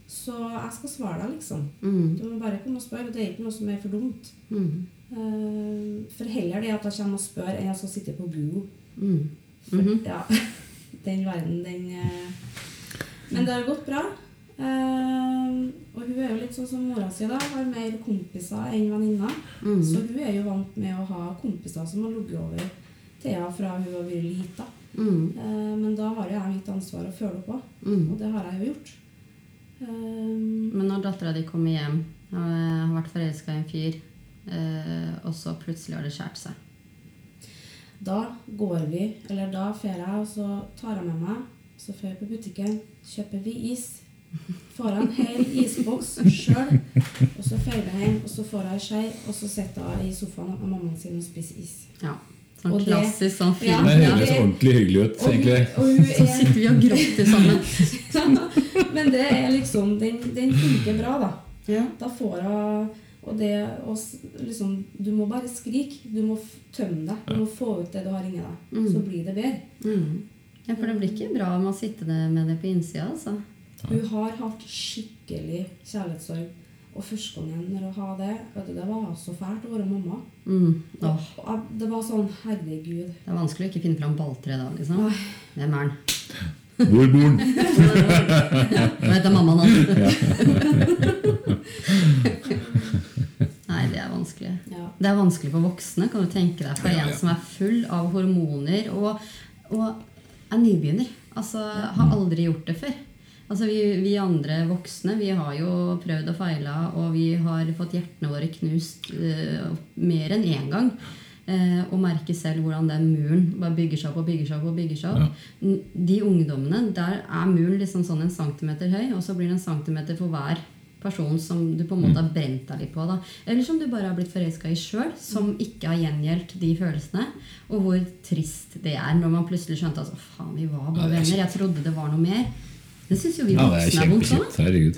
Speaker 3: så jeg skal svare deg, liksom.
Speaker 2: Mm.
Speaker 3: Du må bare komme og spørre. Det er ikke noe som er for dumt.
Speaker 2: Mm.
Speaker 3: Uh, for heller det at jeg kommer og spør, enn jeg skal sitte på Google.
Speaker 2: Mm.
Speaker 3: For,
Speaker 2: Mhm.
Speaker 3: ja, den verden, den Men det har gått bra. Eh, og hun er jo litt sånn som mora si, da. Har mer kompiser enn venninner.
Speaker 2: Mm.
Speaker 3: Så hun er jo vant med å ha kompiser som har ligget over Thea fra hun har vært lita.
Speaker 2: Mm.
Speaker 3: Eh, men da har jo jeg mitt ansvar å følge på,
Speaker 2: Mm.
Speaker 3: og det har jeg jo gjort. Eh,
Speaker 2: Men når dattera di kommer hjem, og eh, har vært forelska i en fyr, eh, og så plutselig har det skjært seg
Speaker 3: da går vi, eller da drar jeg, og så tar jeg med meg, så drar jeg på butikken, kjøper vi is. Får jeg en hel isboks sjøl, og så feiler jeg hjem, og så får jeg ei skje, og så sitter jeg i sofaen med mammaen sin og spiser is.
Speaker 2: Ja. Sånn
Speaker 3: Og det-
Speaker 2: klassisk sånn film.
Speaker 3: Ja,
Speaker 1: Det
Speaker 3: ja.
Speaker 1: høres ordentlig hyggelig ut,
Speaker 3: Og hun,
Speaker 1: egentlig.
Speaker 3: og hun
Speaker 2: Så
Speaker 3: er
Speaker 2: sitter vi og gråter sammen.
Speaker 3: Men det er liksom Den, den funker bra, da.
Speaker 2: Ja.
Speaker 3: Da får hun Og det å liksom Du må bare skrike. Du må tømme deg. Du må få ut det du har inni deg.
Speaker 2: Mm.
Speaker 3: Så blir det bedre.
Speaker 2: Mm. Ja, for det blir ikke bra om å sitte med det på innsida, altså.
Speaker 3: Hun har hatt skikkelig kjærlighetssorg. Og førstegangen når hun har det, vet du, det var så fælt å være mamma.
Speaker 2: Mm.
Speaker 3: Og,
Speaker 2: Åh,
Speaker 3: og det var sånn Herregud.
Speaker 2: det er vanskelig å ikke finne fram balltre da, liksom.
Speaker 3: Nei.
Speaker 2: Hvem er den?
Speaker 1: Hvor bor den?
Speaker 2: Hva heter mammaen hans? Nei, det er vanskelig.
Speaker 3: Ja.
Speaker 2: Det er vanskelig for voksne, kan du tenke deg. For
Speaker 1: Ja, ja.
Speaker 2: en som er full av hormoner og, og er nybegynner. Altså, har aldri gjort det før. Altså, vi, vi andre voksne vi har jo prøvd og feila, og vi har fått hjertene våre knust uh, mer enn én gang. Uh, og merker selv hvordan den muren bare bygger seg opp og bygger seg opp. og bygger seg opp. Ja. De ungdommene, der er muren liksom sånn en centimeter høy, og så blir det en centimeter for hver person som du på en måte har brent deg litt på. da. Eller som du bare har blitt forelska i sjøl, som ikke har gjengjeldt de følelsene. Og hvor trist det er når man plutselig skjønte at altså, faen, vi var bare
Speaker 1: er
Speaker 2: venner. Jeg trodde det var noe mer. Det syns jo vi
Speaker 1: Ja, det er
Speaker 2: voksne vondt òg.
Speaker 1: kjempekjipt. Herregud.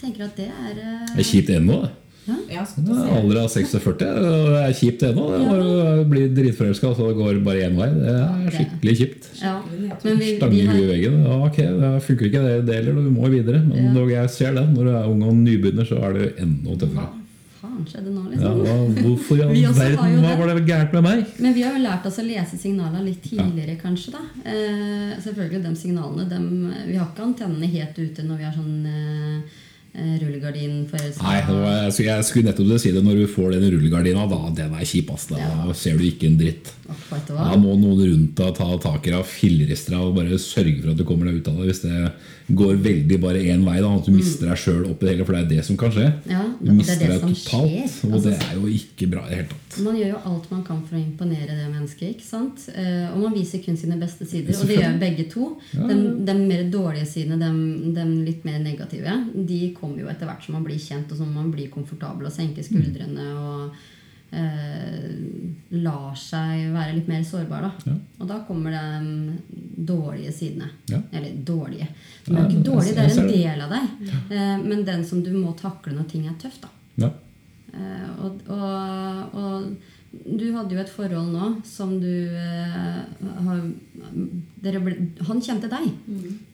Speaker 2: Tenker at det er uh...
Speaker 1: Det er kjipt ennå. det.
Speaker 2: Ja.
Speaker 3: Ja,
Speaker 1: er alder av 46, og det er kjipt ennå. Du blir dritforelska, så det går bare én vei. Det er skikkelig kjipt.
Speaker 2: ja.
Speaker 1: Stange
Speaker 2: har,
Speaker 1: huet i veggen. Ja, ok, det funker ikke det, heller. Du må videre. Men
Speaker 2: Ja.
Speaker 1: når jeg ser det, når du er ung og nybegynner, så er det enda tøffere.
Speaker 2: Faen skjedde nå,
Speaker 1: Ja,
Speaker 2: liksom?
Speaker 1: hva, hvorfor i all verden hva var det gærent med meg?
Speaker 2: Men vi har jo lært oss å lese signalene litt tidligere, kanskje. da. Eh, selvfølgelig, de signalene dem, Vi har ikke antennene helt ute når vi har sånn eh, rullegardin rullegardinforelska.
Speaker 1: Nei, var, jeg, skulle, nettopp si det. Når du får den rullegardina, da, den er kjip. ass. Da
Speaker 2: Ja.
Speaker 1: ser du ikke en dritt. Da må noen rundt deg ta tak i deg, fillerister deg og bare sørge for at du kommer deg ut av det. Hvis det går veldig bare én vei, da, at du mister deg sjøl oppi det hele. For det er det som kan skje.
Speaker 2: Ja,
Speaker 1: Du mister
Speaker 2: er det
Speaker 1: deg
Speaker 2: som
Speaker 1: totalt.
Speaker 2: skjer.
Speaker 1: Og
Speaker 2: Altså,
Speaker 1: det er jo ikke bra i det hele tatt.
Speaker 2: Man gjør jo alt man kan for å imponere det mennesket. ikke sant? Eh, og man viser kun sine beste sider. Og det gjør begge to.
Speaker 1: Ja,
Speaker 2: De, de mer dårlige sidene, de, de litt mer negative, de kommer jo etter hvert som man blir kjent, og som man blir komfortabel og senker skuldrene og lar seg være litt mer sårbar. Da.
Speaker 1: Ja.
Speaker 2: Og da kommer de dårlige sidene.
Speaker 1: Ja.
Speaker 2: Eller dårlige. De er ikke dårlige, det er en del av deg. Eh, men den som du må takle når ting er tøft. da.
Speaker 1: Ja.
Speaker 2: Eh, og, og, og du hadde jo et forhold nå som du eh, har dere ble, Han kjente deg.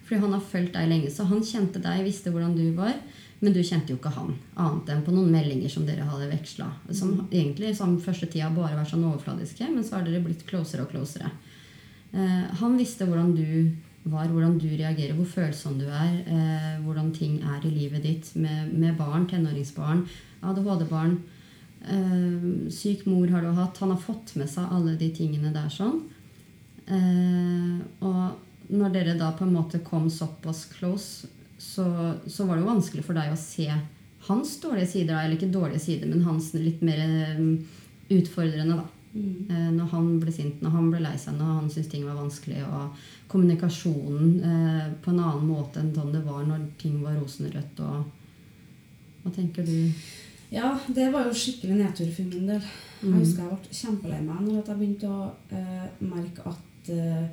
Speaker 2: Fordi han har fulgt deg lenge. Så han kjente deg, visste hvordan du var. Men du kjente jo ikke han, annet enn på noen meldinger som dere hadde veksla. Som egentlig som første tida bare vært sånn overfladiske, men så har dere blitt closere og closere. Eh, han visste hvordan du var, hvordan du reagerer, hvor følsom du er, eh, hvordan ting er i livet ditt med, med barn, tenåringsbarn, ADHD-barn. Eh, syk mor har du hatt. Han har fått med seg alle de tingene der sånn. Og når dere da på en måte kom såpass close, så, så var det jo vanskelig for deg å se hans dårlige sider, eller ikke dårlige sider, men hans litt mer eh, utfordrende, da. Mm. når han ble sint, når han ble lei seg, når han syntes ting var vanskelig, og kommunikasjonen eh, på en annen måte enn sånn det var når ting var rosenrødt. Og, hva tenker du?
Speaker 3: Ja, det var jo skikkelig nedtur for min del. Jeg
Speaker 2: Mm.
Speaker 3: husker jeg ble kjempelei meg når jeg begynte å eh, merke at eh,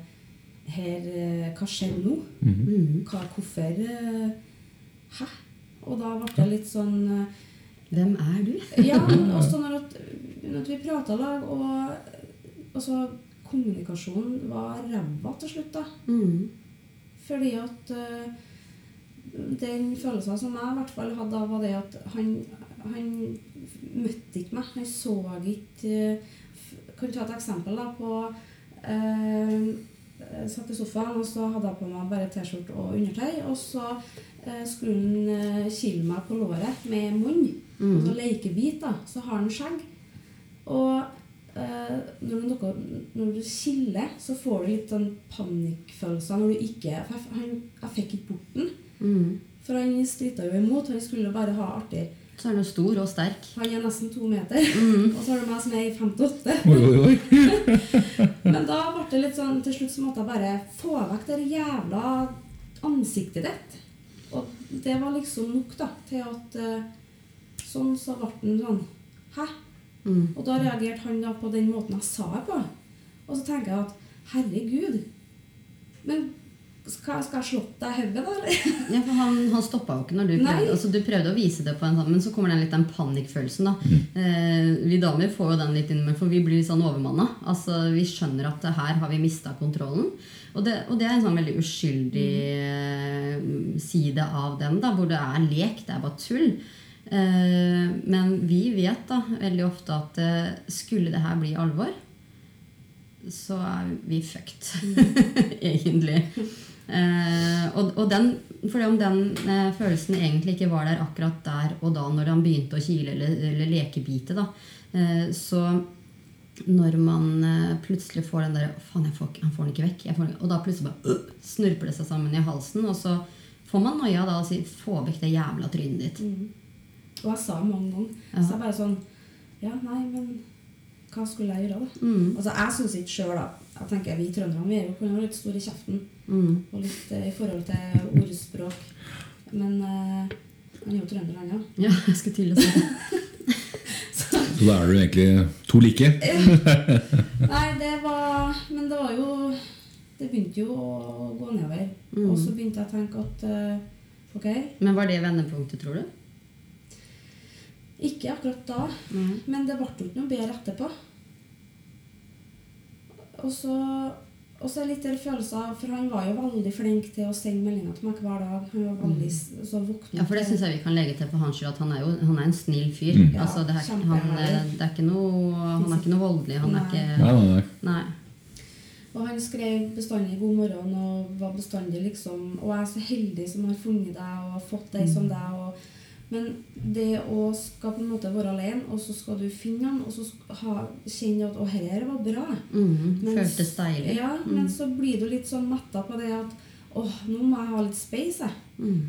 Speaker 3: her eh, Hva skjer nå?
Speaker 2: Mm -hmm.
Speaker 3: Hva, hvorfor eh, Hæ? Og da ble det litt sånn eh,
Speaker 2: Hvem er du?
Speaker 3: Ja, også når, at, når at vi prata lag, og så, kommunikasjonen var ræva til slutt, da.
Speaker 2: Mm.
Speaker 3: Fordi at uh, den følelsen som jeg i hvert fall hadde da, var det at han, han møtte ikke meg. Han så ikke uh, f- Kan ta et eksempel da på Jeg satt i sofaen, og så hadde jeg på meg bare T-skjorte og undertøy. Og så eh, skulle han eh, kile meg på låret med munn.
Speaker 2: Mm.
Speaker 3: Altså lekebit, da. Så har han skjegg. Og eh, når, du, når du kiler, så får du litt sånn panikkfølelser når du ikke for jeg, han, jeg fikk ikke bort den.
Speaker 2: Mm.
Speaker 3: For han strita jo imot. Han skulle bare ha artig.
Speaker 2: Så er den stor og sterk.
Speaker 3: Han er nesten to meter.
Speaker 2: Mm.
Speaker 3: Og så har du meg som er i 58.
Speaker 1: Oi, oi, oi.
Speaker 3: Men da ble det litt sånn Til slutt så måtte jeg bare få vekk det jævla ansiktet ditt. Og det var liksom nok da til at eh, Sånn så ble den sånn Hæ?
Speaker 2: Mm.
Speaker 3: Og da reagerte han da på den måten jeg sa det på. Og så tenker jeg at herregud Men Skal, skal jeg slått deg i hodet, da?
Speaker 2: Ja, for han, han stoppa jo ikke når du prøvde. Altså, du prøvde å vise det på en sånn, men så kommer den litt den panikkfølelsen. da. Eh, vi damer får jo den litt inn, for vi blir litt sånn overmanna. Altså, vi skjønner at her har vi mista kontrollen. Og det, og det er en sånn veldig uskyldig eh, side av den, da, hvor det er lek, det er bare tull. Eh, men vi vet da veldig ofte at eh, skulle det her bli alvor, så er vi fucked, egentlig. Eh, og, og den, fordi om den eh, følelsen egentlig ikke var der akkurat der og da når han begynte å kile eller, eller lekebite, da, eh, så når man eh, plutselig får den der Faen, får, han får den ikke vekk. Den, ikke-» og da plutselig bare øh, snurper det seg sammen i halsen. Og så får man noia da og sier 'få vekk det jævla trynet ditt'.
Speaker 3: Og jeg sa mange ganger.
Speaker 2: Ja.
Speaker 3: Så jeg bare sånn Ja, nei, men hva skulle jeg gjøre, da?
Speaker 2: Mm.
Speaker 3: Altså, Jeg syns ikke sjøl, da. Jeg tenker Vi trønderne vi er jo kan være litt store i kjeften.
Speaker 2: Mm.
Speaker 3: Og litt eh, i forhold til ordspråk. Men eh, han er jo trønder, han òg.
Speaker 2: Ja, jeg skulle til å si det.
Speaker 1: Så da er du egentlig to like.
Speaker 3: Nei, det var Men det var jo Det begynte jo å gå nedover.
Speaker 2: Mm.
Speaker 3: Og så begynte jeg å tenke at eh, ok,
Speaker 2: Men var det vendepunktet, tror du?
Speaker 3: ikke akkurat da,
Speaker 2: Mm.
Speaker 3: men det ble jo ikke noe bedre etterpå. Og så, og så litt der følelser, for han var jo veldig flink til å sende meldinger til meg hver dag. Han var veldig så våknet
Speaker 2: Mm. Ja, for det syns jeg vi kan legge til for hans skyld, at han er jo han er en snill fyr.
Speaker 1: Mm.
Speaker 2: Altså, det er, han, det er ikke noe, han er ikke noe voldelig. Han er ikke
Speaker 1: Nei, nei, nei.
Speaker 2: Nei.
Speaker 3: Og han skrev bestandig 'god morgen' og var bestandig liksom Og jeg er så heldig som har funnet deg og fått deg som deg. Og, men det å skal på en måte være alene, og så skal du finne han, og så ha, kjenne at 'å, dette her var bra'.
Speaker 2: Mm,
Speaker 3: Men-
Speaker 2: føltes deilig.
Speaker 3: Ja, men så blir du litt sånn metta på det at 'åh, nå må jeg ha litt space', jeg'.
Speaker 2: Mm.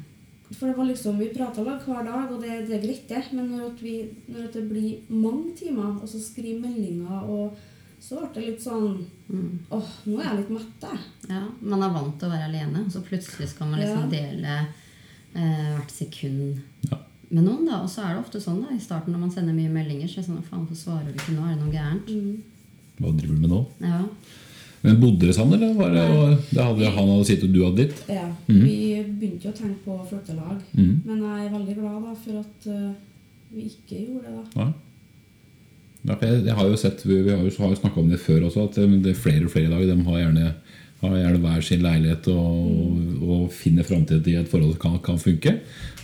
Speaker 3: For det var liksom, Vi prata hver dag, og det, det er greit, det. Men når, at vi, når at det blir mange timer, og så skriver meldinger, og så ble det litt sånn
Speaker 2: Mm.
Speaker 3: Åh, nå er jeg litt mett, jeg.
Speaker 2: Ja, man er vant til å være alene, så plutselig skal man liksom dele eh, hvert sekund
Speaker 1: Ja.
Speaker 2: Med noen. da, Og så er det ofte sånn da, i starten når man sender mye meldinger, så er det sånn Faen, hvorfor svarer du ikke nå? Er det noe gærent?
Speaker 3: Mm.
Speaker 1: Hva driver du med nå?
Speaker 2: Ja.
Speaker 1: Men Bodde dere sammen, eller var det, og det hadde, han hadde sitt, og du hadde ditt?
Speaker 3: Ja,
Speaker 1: mm.
Speaker 3: Vi begynte jo å tenke på flyttelag.
Speaker 1: Mm.
Speaker 3: Men jeg er veldig glad da, for at uh, vi ikke gjorde det. da.
Speaker 1: Ja. Jeg, jeg har jo sett, Vi vi har jo, har jo snakka om det før også, at det, det er flere og flere i dag de har gjerne, har gjerne hver sin leilighet og, og finner framtiden i et forhold som kan, kan funke.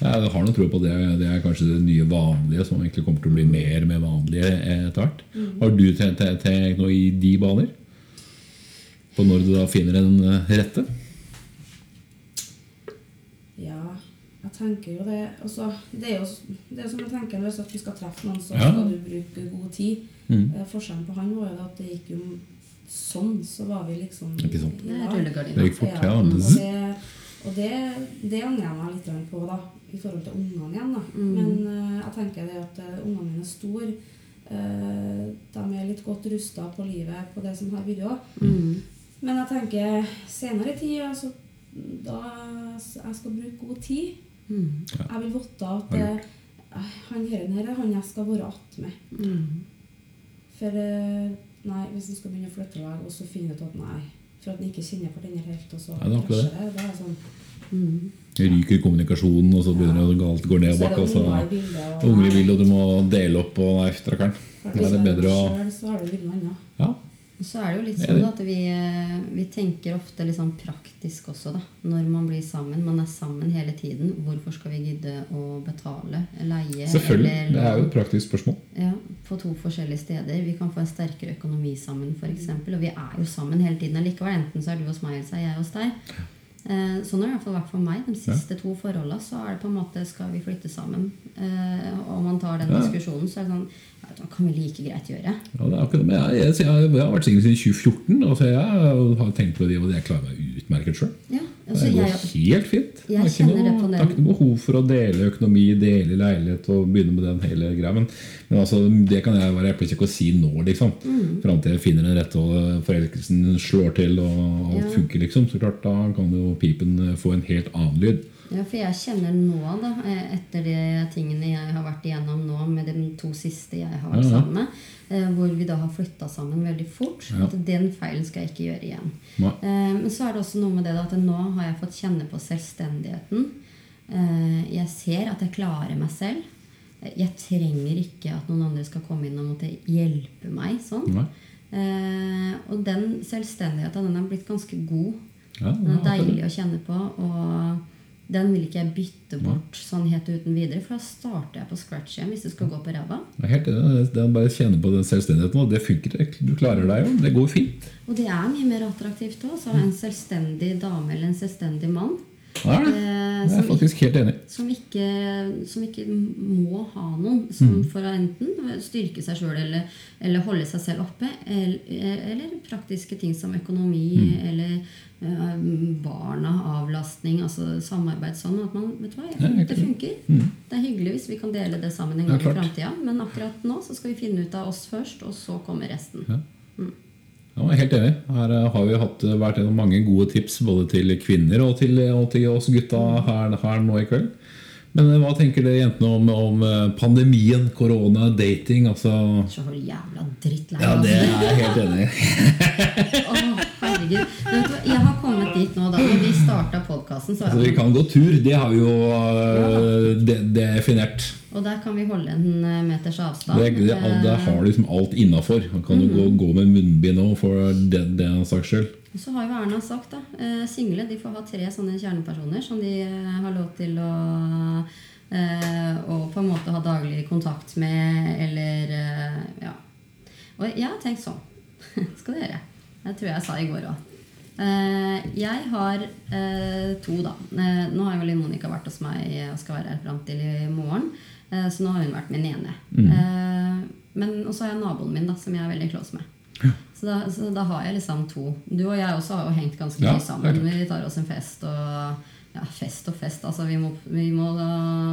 Speaker 1: Jeg har noe tro på det. Det er kanskje det nye vanlige som egentlig kommer til å bli mer med vanlige etter hvert. Har du tenkt, noe i de baner? På når du da finner den eh, rette?
Speaker 3: Ja, jeg tenker jo det. Altså, det er jo det er som jeg tenker hvis vi skal treffe noen, så
Speaker 1: Ja.
Speaker 3: skal du bruke god tid.
Speaker 1: Mm.
Speaker 3: Eh, Forskjellen på han var jo at det gikk jo sånn, så var vi liksom
Speaker 1: Ikke sant.
Speaker 3: i
Speaker 2: Det
Speaker 1: gikk fort, ja.
Speaker 3: Ja, og det, det, angrer jeg meg litt på, da, i forhold til ungene igjen. da.
Speaker 2: Mm.
Speaker 3: Men uh, jeg tenker det at uh, ungene mine er store. Uh, de er litt godt rusta på livet på det som har vært òg.
Speaker 2: Mm.
Speaker 3: Men jeg tenker senere i tid altså, da jeg skal bruke god tid.
Speaker 2: Mm.
Speaker 3: Jeg vil vite at han her er han jeg skal være attmed.
Speaker 2: Mm.
Speaker 3: For nei, hvis en skal begynne å flytte deg, og så finne ut at nei, for at en ikke kjenner hverandre helt, og så
Speaker 1: Ja, det er
Speaker 3: krasjer det, da er sånn
Speaker 2: Mm.
Speaker 1: Ryker kommunikasjonen, og så begynner det galt går ned bakke.
Speaker 3: det
Speaker 1: og så
Speaker 3: unger i bildet, og
Speaker 1: og du må dele opp og Nei, strakker'n. Det er det bedre å
Speaker 3: selv, Så har det noe annet.
Speaker 1: Ja.
Speaker 2: Så er det jo litt sånn at vi, eh, vi tenker ofte litt sånn praktisk også, da. Når man blir sammen. Man er sammen hele tiden. Hvorfor skal vi gidde å betale leie
Speaker 1: Selvfølgelig. Det er jo et praktisk spørsmål.
Speaker 2: Ja, på to forskjellige steder. Vi kan få en sterkere økonomi sammen, f.eks. Og vi er jo sammen hele tiden allikevel. Enten så er du hos meg, eller så er jeg hos deg. Eh, Sånn har det i vært for meg. De siste to forholdene så er det på en måte skal vi flytte sammen. Eh, Og man tar den
Speaker 1: Ja.
Speaker 2: diskusjonen, så er det sånn ja, Da kan vi like greit gjøre.
Speaker 1: Ja, det er akkurat, men jeg, jeg, jeg, jeg har vært singel siden 2014, og så jeg har tenkt på det, og jeg klarer meg utmerket sjøl.
Speaker 2: Ja, altså
Speaker 1: Det går
Speaker 2: jeg,
Speaker 1: helt fint.
Speaker 2: jeg
Speaker 1: har ikke
Speaker 2: noe, det på den-
Speaker 1: det er ikke noe behov for å dele økonomi, dele leilighet og begynne med den hele greia. Men, men altså, det kan jeg være eplekjekk å si nå, liksom.
Speaker 2: Mm.
Speaker 1: Fram til jeg finner den rette og forelskelsen slår til og alt
Speaker 2: Ja.
Speaker 1: funker, liksom. Så klart, da kan jo pipen få en helt annen lyd.
Speaker 2: Ja, for jeg kjenner nå, da, eh, etter de tingene jeg har vært igjennom nå med de to siste jeg har vært
Speaker 1: Ja, ja.
Speaker 2: sammen med, eh, hvor vi da har flytta sammen veldig fort,
Speaker 1: Ja.
Speaker 2: at den feilen skal jeg ikke gjøre igjen. Eh, Men så er det også noe med det da, at nå har jeg fått kjenne på selvstendigheten. Jeg ser at jeg klarer meg selv. Jeg trenger ikke at noen andre skal komme inn og måtte hjelpe meg. sånn. Og den selvstendigheten den er blitt ganske god.
Speaker 1: Ja,
Speaker 2: Den er deilig å kjenne på. Og den vil ikke jeg bytte bort sånn helt uten videre, for da starter jeg på scratch igjen hvis det skal gå på ræva.
Speaker 1: Helt enig. Det er bare å kjenne på den selvstendigheten, og det funker. Du klarer deg jo. Det går fint.
Speaker 2: Og det er mye mer attraktivt òg. Så en selvstendig dame eller en selvstendig mann
Speaker 1: Ja, det.
Speaker 2: eh,
Speaker 1: er jeg faktisk helt enig.
Speaker 2: som, ikke, som ikke må ha noen som
Speaker 1: Mm.
Speaker 2: for å enten styrke seg sjøl eller, eller holde seg selv oppe. Eller, eller praktiske ting som økonomi
Speaker 1: Mm.
Speaker 2: eller uh, barna, avlastning, altså samarbeid sånn. At man, vet du hva,
Speaker 1: jeg,
Speaker 2: det funker.
Speaker 1: Mm.
Speaker 2: Det er hyggelig hvis vi kan dele det sammen en gang i framtida. Men akkurat nå så skal vi finne ut av oss først, og så kommer resten.
Speaker 1: Ja. Ja, jeg er helt enig. Her eh, har vi hatt, vært gjennom mange gode tips både til kvinner og til, og til oss gutta her, her nå i kveld. Men eh, hva tenker dere jentene om, om eh, pandemien, korona, dating? Altså
Speaker 2: Så jævla drittlei
Speaker 1: Ja, det er jeg helt enig i.
Speaker 2: Du hva, jeg har kommet dit nå, da. Når vi starta podkasten, så
Speaker 1: Altså, vi kan gå tur. Det har vi jo eh, de, definert.
Speaker 2: Og der kan vi holde en eh, meters avstand.
Speaker 1: Det, det, det har du liksom alt innafor. Man kan jo gå, gå med munnbind òg, for den, den saks skyld.
Speaker 2: Eh, Så har jo Erna sagt da, eh, single de får ha tre sånne kjernepersoner som de eh, har lov til å og på en måte ha daglig kontakt med, eller eh, ja. Og jeg har tenkt sånn. Skal. Det tror jeg jeg sa i går òg. Eh, jeg har eh, to, da. Eh, nå har jo Linn Monica vært hos meg og skal være her fram til i morgen. Så nå har hun vært min ene. Mm. men også har jeg naboen min, da, som jeg er veldig close med. Så da, så da har jeg liksom to. Du og jeg også har jo hengt ganske mye
Speaker 1: det er
Speaker 2: sammen. Vi tar oss en fest og Ja, fest og fest. Altså, vi må, vi må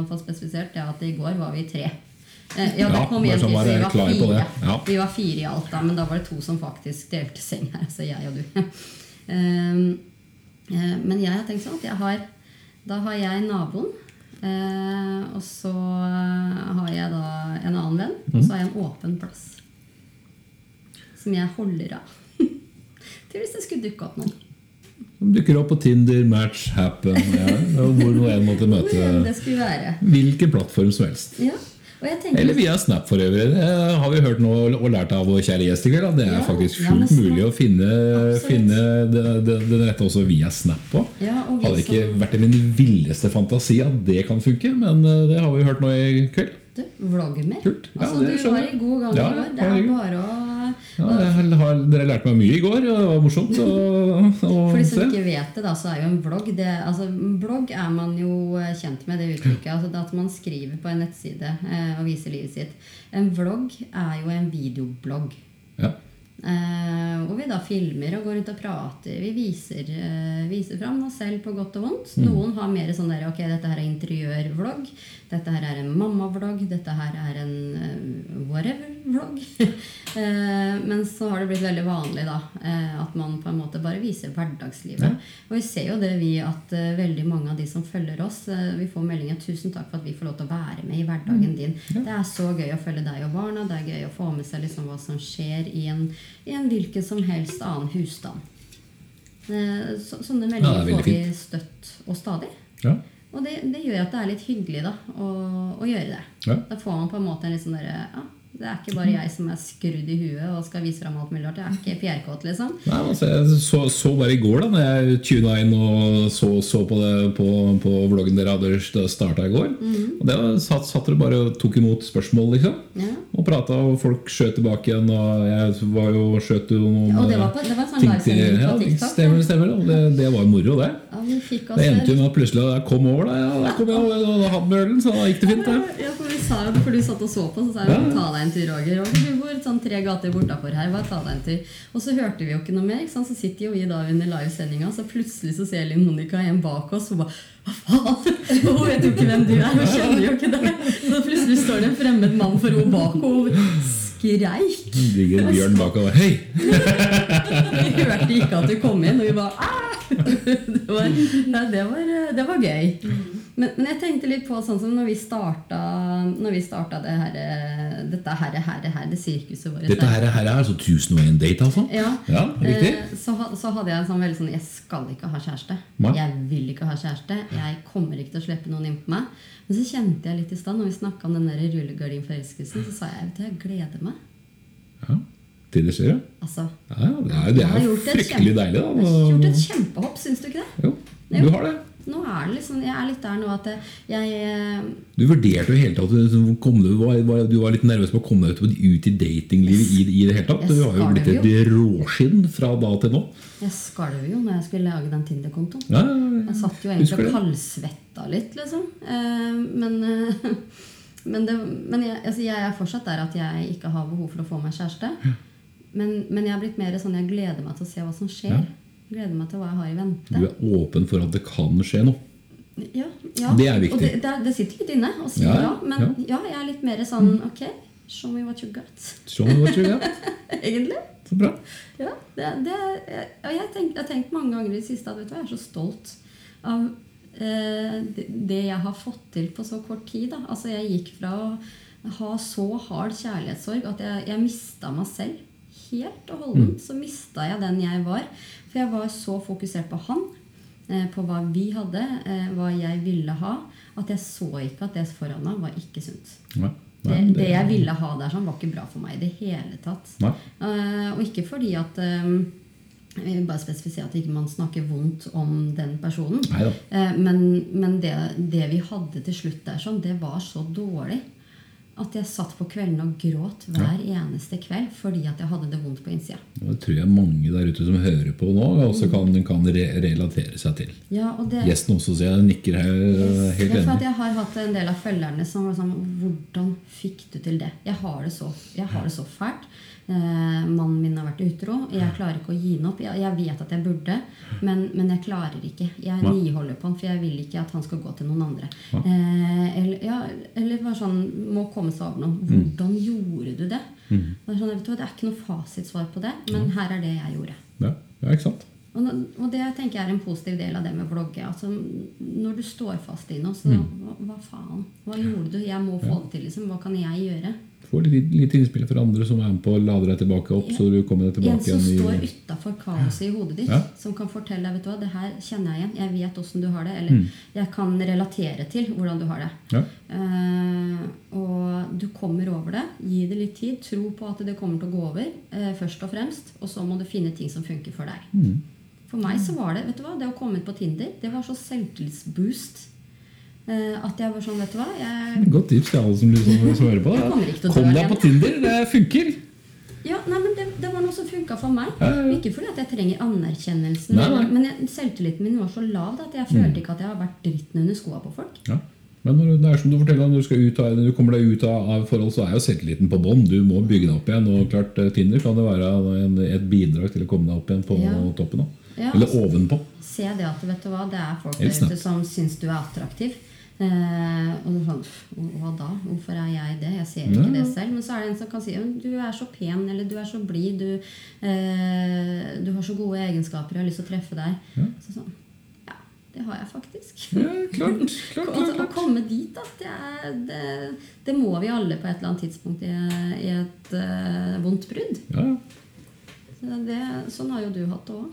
Speaker 2: få spesifisert ja, at i går var vi tre. Eh, ja, det kom
Speaker 1: ja,
Speaker 2: en til, så vi var fire.
Speaker 1: Ja.
Speaker 2: Vi var fire i alt, da, men da var det to som faktisk delte seng her. Så jeg og du. Ehm, eh, men jeg har tenkt sånn at har Da har jeg naboen. eh, og så har jeg da en annen venn. Og så har jeg en åpen plass. Som jeg holder av. Til hvis det skulle dukke opp noen.
Speaker 1: Som dukker opp på Tinder, Match, Happen ja, Hvor nå en måtte møte hvilken plattform som helst.
Speaker 2: Ja. Tenker
Speaker 1: Eller via Snap for øvrig. Det har vi hørt nå og lært av vår kjære gjest i kveld. Det er
Speaker 2: Ja,
Speaker 1: faktisk fullt
Speaker 2: ja,
Speaker 1: mulig å finne, finne det, det, den rette også via Snap på.
Speaker 2: Ja,
Speaker 1: Hadde ikke vært i min villeste fantasi at det kan funke, men eh, det har vi hørt nå i kveld.
Speaker 2: Du, vlogger.
Speaker 1: Ja,
Speaker 2: altså, du var i god gang i går. Det er bare å
Speaker 1: Ja, har, dere lærte meg mye i går, og det var morsomt å, å
Speaker 2: For de som ikke vet det, da, så er jo en blogg det, altså, Blogg er man jo eh, kjent med, det uttrykket. Altså, det at man skriver på en nettside eh, og viser livet sitt. En vlogg er jo en videoblogg.
Speaker 1: Ja.
Speaker 2: Eh, hvor vi da filmer og går rundt og prater. Vi viser, eh, viser fram oss selv på godt og vondt. Noen har mer sånn der Ok, dette her er interiørvlogg. Dette her er en mammavlogg. Dette her er en eh, whatever-vlogg. eh, men så har det blitt veldig vanlig da eh, at man på en måte bare viser hverdagslivet. Og vi ser jo det, vi, at veldig mange av de som følger oss, vi får meldinger 'Tusen takk for at vi får lov til å være med i hverdagen din'. Det er så gøy å følge deg og barna. Det er gøy å få med seg liksom hva som skjer i en, i en hvilken som helst annen husstand. Så, sånne meldinger
Speaker 1: ja,
Speaker 2: får vi støtt og stadig.
Speaker 1: Ja.
Speaker 2: Og det, det gjør at det er litt hyggelig da, å, å gjøre det.
Speaker 1: Ja.
Speaker 2: Da får man på en måte en litt sånn derre ja, Det er ikke bare jeg som er skrudd i huet og skal vise fram alt mulig rart. Jeg er ikke fjærkåt, liksom.
Speaker 1: Nei, altså, jeg så, så bare i går, da når jeg tuna inn og så, så på, det, på, på vloggen dere hadde starta i går.
Speaker 2: Mhm.
Speaker 1: Og det satt, satt dere bare og tok imot spørsmål, liksom.
Speaker 2: Ja.
Speaker 1: Og prata, og folk skjøt tilbake igjen. Og jeg var jo, skjøt jo noen
Speaker 2: Og det var, på, det var sånn
Speaker 1: ting til- ja,
Speaker 2: TikTok.
Speaker 1: Stemmer, stemmer. Og det, det var moro, det.
Speaker 2: Ja,
Speaker 1: Det endte jo med at plutselig jeg kom over, da. Ja, der kom jeg og hadde med ølen, så da gikk det fint, det.
Speaker 2: Ja, for vi sa jo det, for du satt og så på, så sa jeg
Speaker 1: Ja.
Speaker 2: ta deg en tur, Roger. Roger, du bor sånn tre gater bortafor her, bare ta deg en tur. Og så hørte vi jo ikke noe mer, ikke så sitter jo vi da under livesendinga, så plutselig så ser Linn Monica en bak oss, og bare hva faen? Hun vet jo ikke hvem du er, hun kjenner jo ikke deg. Så plutselig står det en fremmed mann for henne bak, henne. hun skreik.
Speaker 1: Ligger en bjørn bak og Hei!
Speaker 2: Vi hørte ikke at du kom inn, og vi bare «Ah!» det var, det, var, det var gøy. Men, men jeg tenkte litt på sånn som når vi starta, når vi starta det her, dette her, her, her, det sirkuset vårt.
Speaker 1: Dette her, her er altså 1001 date, altså?
Speaker 2: Ja,
Speaker 1: Ja, riktig.
Speaker 2: eh, så, så hadde jeg sånn veldig sånn Jeg skal ikke ha kjæreste.
Speaker 1: Nei.
Speaker 2: Jeg vil ikke ha kjæreste. Jeg kommer ikke til å slippe noen inn på meg. Men så kjente jeg litt i stad, når vi snakka om den der rullegardinforelskelsen, så sa jeg vet du, jeg gleder meg.
Speaker 1: Ja. Til det skjer.
Speaker 2: Altså,
Speaker 1: ja, det er, det er fryktelig
Speaker 2: kjempe-
Speaker 1: deilig,
Speaker 2: har gjort et kjempehopp, syns du ikke det?
Speaker 1: Jo,
Speaker 2: Jo.
Speaker 1: du har det.
Speaker 2: Nå er det liksom, Jeg er litt der nå at jeg eh,
Speaker 1: Du vurderte jo hele tatt liksom, kom du, var, var, du var litt nervøs på å komme deg ut, i datinglivet i, i det hele tatt. Du har jo blitt et råskinn fra da til nå.
Speaker 2: Jeg skalv jo når jeg skulle lage den Tinder-kontoen.
Speaker 1: Ja, ja, ja.
Speaker 2: Jeg satt jo egentlig og kaldsvetta litt, liksom. Eh, men eh, men, det, men jeg, altså jeg er fortsatt der at jeg ikke har behov for å få meg kjæreste. Men, men jeg er blitt mer sånn jeg gleder meg til å se hva som skjer. Gleder meg til hva jeg har i vente.
Speaker 1: Du er åpen for at det kan skje noe.
Speaker 2: Ja, ja.
Speaker 1: Det er viktig.
Speaker 2: Og det, det, er- det sitter litt inne å si
Speaker 1: Ja,
Speaker 2: ja, men
Speaker 1: ja.
Speaker 2: jeg er litt mer sånn Ok, show me what you got.
Speaker 1: Show me what you got.
Speaker 2: Egentlig.
Speaker 1: Så bra.
Speaker 2: Ja, det, det, jeg, har tenkt mange ganger i det siste at vet du, jeg er så stolt av eh, det, det jeg har fått til på så kort tid. Da. Altså, jeg gikk fra å ha så hard kjærlighetssorg at jeg, jeg mista meg selv. Helt og holdent så mista jeg den jeg var. For jeg var så fokusert på han, eh, på hva vi hadde, eh, hva jeg ville ha, at jeg så ikke at det foran meg var ikke sunt.
Speaker 1: Nei,
Speaker 2: Det,
Speaker 1: nei,
Speaker 2: det jeg ville ha der sånn, var ikke bra for meg i det hele tatt. Eh, og ikke fordi at um, Jeg vil bare spesifisere at ikke man snakker vondt om den personen. Eh, men men det, det vi hadde til slutt der, sånn, det var så dårlig at jeg satt på kvelden og gråt hver eneste kveld fordi at jeg hadde det vondt på innsida.
Speaker 1: Det tror jeg mange der ute som hører på nå, også kan, kan re relatere seg til.
Speaker 2: Ja, og det,
Speaker 1: Gjesten også, så jeg nikker her Yes, helt
Speaker 2: Ja,
Speaker 1: enig.
Speaker 2: jeg har hatt en del av følgerne som var sånn Hvordan fikk du til det? Jeg har det så, jeg har det så fælt. Eh, mannen min har vært utro. Jeg klarer ikke å gi den opp. Jeg, jeg vet at jeg burde, men, men jeg klarer ikke. Jeg
Speaker 1: Nei.
Speaker 2: niholder på han, for jeg vil ikke at han skal gå til noen andre. Eh, eller, ja, eller bare sånn Må komme seg over noe. Hvordan gjorde du det? Det, er sånn, vet du, det er ikke noe fasitsvar på det, men her er det jeg gjorde.
Speaker 1: Ja, ja, ikke sant?
Speaker 2: Og, og det tenker jeg er en positiv del av det med vlogge. Altså, når du står fast i noe, så hva, hva faen? Hva gjorde du? Jeg må få det til. liksom. Hva kan jeg gjøre?
Speaker 1: Få litt, litt innspill fra andre som er med på å lade deg tilbake opp, så du kommer deg tilbake igjen.
Speaker 2: En som
Speaker 1: igjen
Speaker 2: står utafor kaoset i hodet ditt,
Speaker 1: Ja.
Speaker 2: som kan fortelle deg vet du hva, det her kjenner jeg igjen. Jeg vet åssen du har det. Eller jeg kan relatere til hvordan du har det.
Speaker 1: ja.
Speaker 2: Uh, og du kommer over det. Gi det litt tid. Tro på at det kommer til å gå over. uh, først og fremst. Og så må du finne ting som funker for deg.
Speaker 1: Mm.
Speaker 2: For meg så var det vet du hva, det å komme ut på Tinder, det var så selvtillitsboost. Eh, at jeg var sånn, vet du hva jeg,
Speaker 1: Godt tips til alle som, liksom, som hører på. Kom deg på Tinder, det funker!
Speaker 2: ja, nei, men det, det var noe som funka for meg.
Speaker 1: Ja.
Speaker 2: Ikke fordi at jeg trenger anerkjennelsen,
Speaker 1: Nei, nei.
Speaker 2: men jeg, selvtilliten min var så lav da, at jeg følte ikke at jeg har vært dritten under skoa på folk.
Speaker 1: Ja. Men når, det er som du forteller, når du, ut når du kommer deg ut av, av forhold, så er jo selvtilliten på bånn. Du må bygge deg opp igjen. Og klart, eh, Tinder kan det være en, et bidrag til å komme deg opp igjen på
Speaker 2: Ja.
Speaker 1: toppen. Da.
Speaker 2: Ja,
Speaker 1: Eller
Speaker 2: altså-
Speaker 1: ovenpå.
Speaker 2: Se det at vet du hva, det er folk der ute som syns du er attraktiv. Eh, og sånn, Hva da? Hvorfor er jeg det? Jeg ser ikke
Speaker 1: Ja.
Speaker 2: det selv. Men så er det en som kan si «Men du er så pen, eller du er så blid, du, eh, du har så gode egenskaper, jeg har lyst til å treffe deg.
Speaker 1: Ja.
Speaker 2: Så sånn, ja, det har jeg faktisk.
Speaker 1: Ja, klart, klart, klart,
Speaker 2: å komme dit, da, det, er, det, det må vi alle på et eller annet tidspunkt i, i et uh, vondt brudd.
Speaker 1: Ja, ja.
Speaker 2: Så det, sånn har jo du hatt det òg.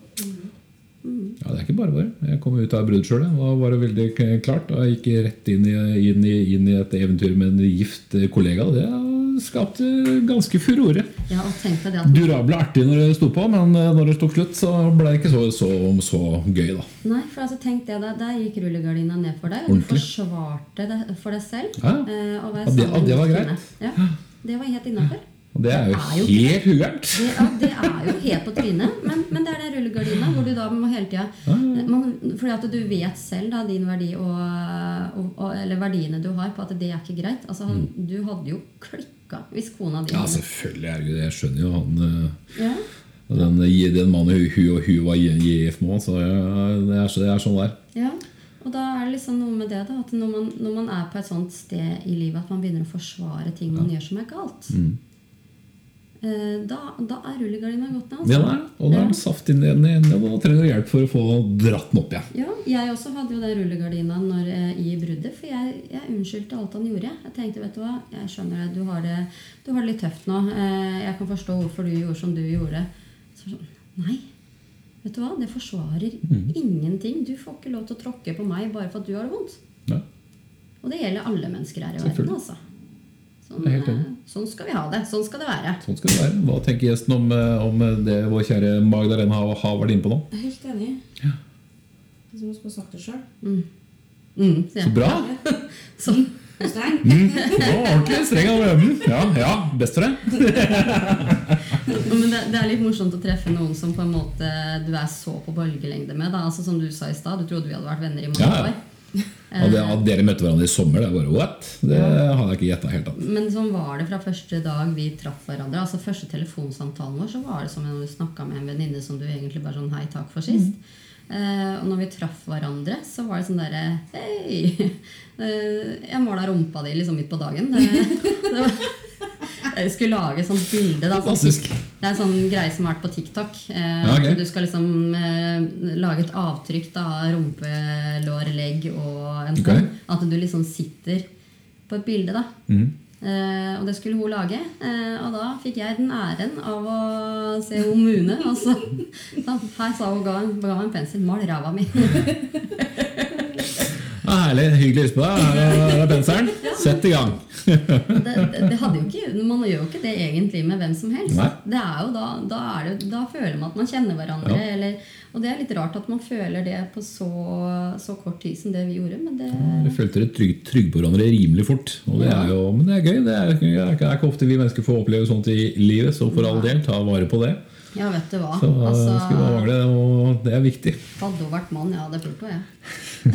Speaker 1: Ja, det er ikke bare bare. Jeg kom ut av brudd sjøl. Da var det veldig klart. Da jeg gikk rett inn i, inn, i, inn i et eventyr med en gift kollega. Det skapte ganske furore.
Speaker 2: Ja, og tenk deg det at
Speaker 1: Durable artig når det sto på, men eh, når det tok slutt, så ble det ikke så, så, så gøy, da.
Speaker 2: Nei, for altså, tenk det, da, der gikk rullegardina ned for deg. Og du forsvarte det for deg selv.
Speaker 1: Ja.
Speaker 2: eh,
Speaker 1: Ja, det- det var greit.
Speaker 2: Ja, det var helt innafor.
Speaker 1: Og det er jo
Speaker 2: Det er jo
Speaker 1: helt hugærent.
Speaker 2: Ja, det er jo helt på trynet, men, men det er den rullegardina hvor du da må hele tida Fordi at du vet selv da, din verdi og, og, og, eller verdiene du har, på at det er ikke greit. Altså, han, Du hadde jo klikka hvis kona di
Speaker 1: Mm. Ja, selvfølgelig. Herregud, jeg skjønner jo han eh,
Speaker 2: Ja.
Speaker 1: Den, den mannen hun, hun, var gift med, så ja, det er, så- det er sånn det er.
Speaker 2: Ja, og da er det liksom noe med det da, at når man, når man er på et sånt sted i livet at man begynner å forsvare ting man gjør som er galt. eh, da, da er rullegardina gått ned.
Speaker 1: Ja, nei, og da er den saftig den og trenger hjelp for å få dratt den opp igjen.
Speaker 2: Ja, jeg også hadde jo den rullegardina når, eh, i bruddet, for jeg, jeg unnskyldte alt han gjorde. Jeg tenkte, vet du hva, jeg skjønner det, du har det, du har det litt tøft nå. Eh, jeg kan forstå hvorfor du gjorde som du gjorde. Så sånn, nei, vet du hva, det forsvarer
Speaker 1: Mm.
Speaker 2: ingenting. Du får ikke lov til å tråkke på meg bare for at du har det vondt.
Speaker 1: Ja.
Speaker 2: Og det gjelder alle mennesker her i verden, altså. Sånn,
Speaker 1: helt enig.
Speaker 2: eh, sånn skal vi ha det. Sånn skal det være.
Speaker 1: Sånn skal det være. Hva tenker gjesten om, eh, om det vår kjære Magdalena har, har vært inne på nå?
Speaker 3: Helt enig.
Speaker 1: Ja.
Speaker 3: Som hun skulle sagt det sjøl.
Speaker 2: Mm, Mm,
Speaker 1: Så bra!
Speaker 2: Sånn.
Speaker 3: Streng.
Speaker 1: Mm. Å, ordentlig streng av øven. Ja, ja, best for deg.
Speaker 2: Men det, det er litt morsomt å treffe noen som på en måte du er så på bølgelengde med. Da. Altså Som du sa i stad, du trodde vi hadde vært venner i mange
Speaker 1: Ja, ja.
Speaker 2: år.
Speaker 1: Og det, at dere møtte hverandre i sommer, det er bare what? Det hadde jeg ikke gjetta helt. Annet.
Speaker 2: Men sånn var det fra første dag vi traff hverandre. Altså Første telefonsamtalen vår så var det som om du snakka med en venninne som du egentlig bare sånn hei, takk for sist. Eh, og når vi traff hverandre, så var det sånn derre Hei! Eh, jeg måla rumpa di liksom midt på dagen. Jeg skulle lage et sånt bilde. Da, sånn, det er en sånn greie som har vært på TikTok. Eh,
Speaker 1: Ja,
Speaker 2: okay. Du skal liksom lage et avtrykk av rumpelår, legg og en sånn. Okay. At du liksom sitter på et bilde. da
Speaker 1: Mhm.
Speaker 2: Eh, og det skulle hun lage. Eh, og da fikk jeg den æren av å se hun Mune. Og så, her sa hun ga, ga meg en pensel. Mal ræva mi.
Speaker 1: Ja, herlig. Hyggelig å huske på deg. Her er- penselen. Ja. Sett i gang.
Speaker 2: det, det, hadde jo ikke, man gjør jo ikke det egentlig med hvem som helst. Det er jo da, da, det, da føler man at man kjenner hverandre.
Speaker 1: Ja.
Speaker 2: Eller, og det er litt rart at man føler det på så, så kort tid som det vi gjorde. Men det,
Speaker 1: Dere følte dere trygge, trygg på hverandre rimelig fort. Og det er jo, men det er gøy. Det er, det er ikke- ofte vi mennesker får oppleve sånt i livet, så for all del, ta vare på det.
Speaker 2: ja, vet du hva.
Speaker 1: Så
Speaker 2: Altså,
Speaker 1: skulle bare mangle, og det er viktig.
Speaker 2: hadde hun vært mann, ja, det burde hun, jeg.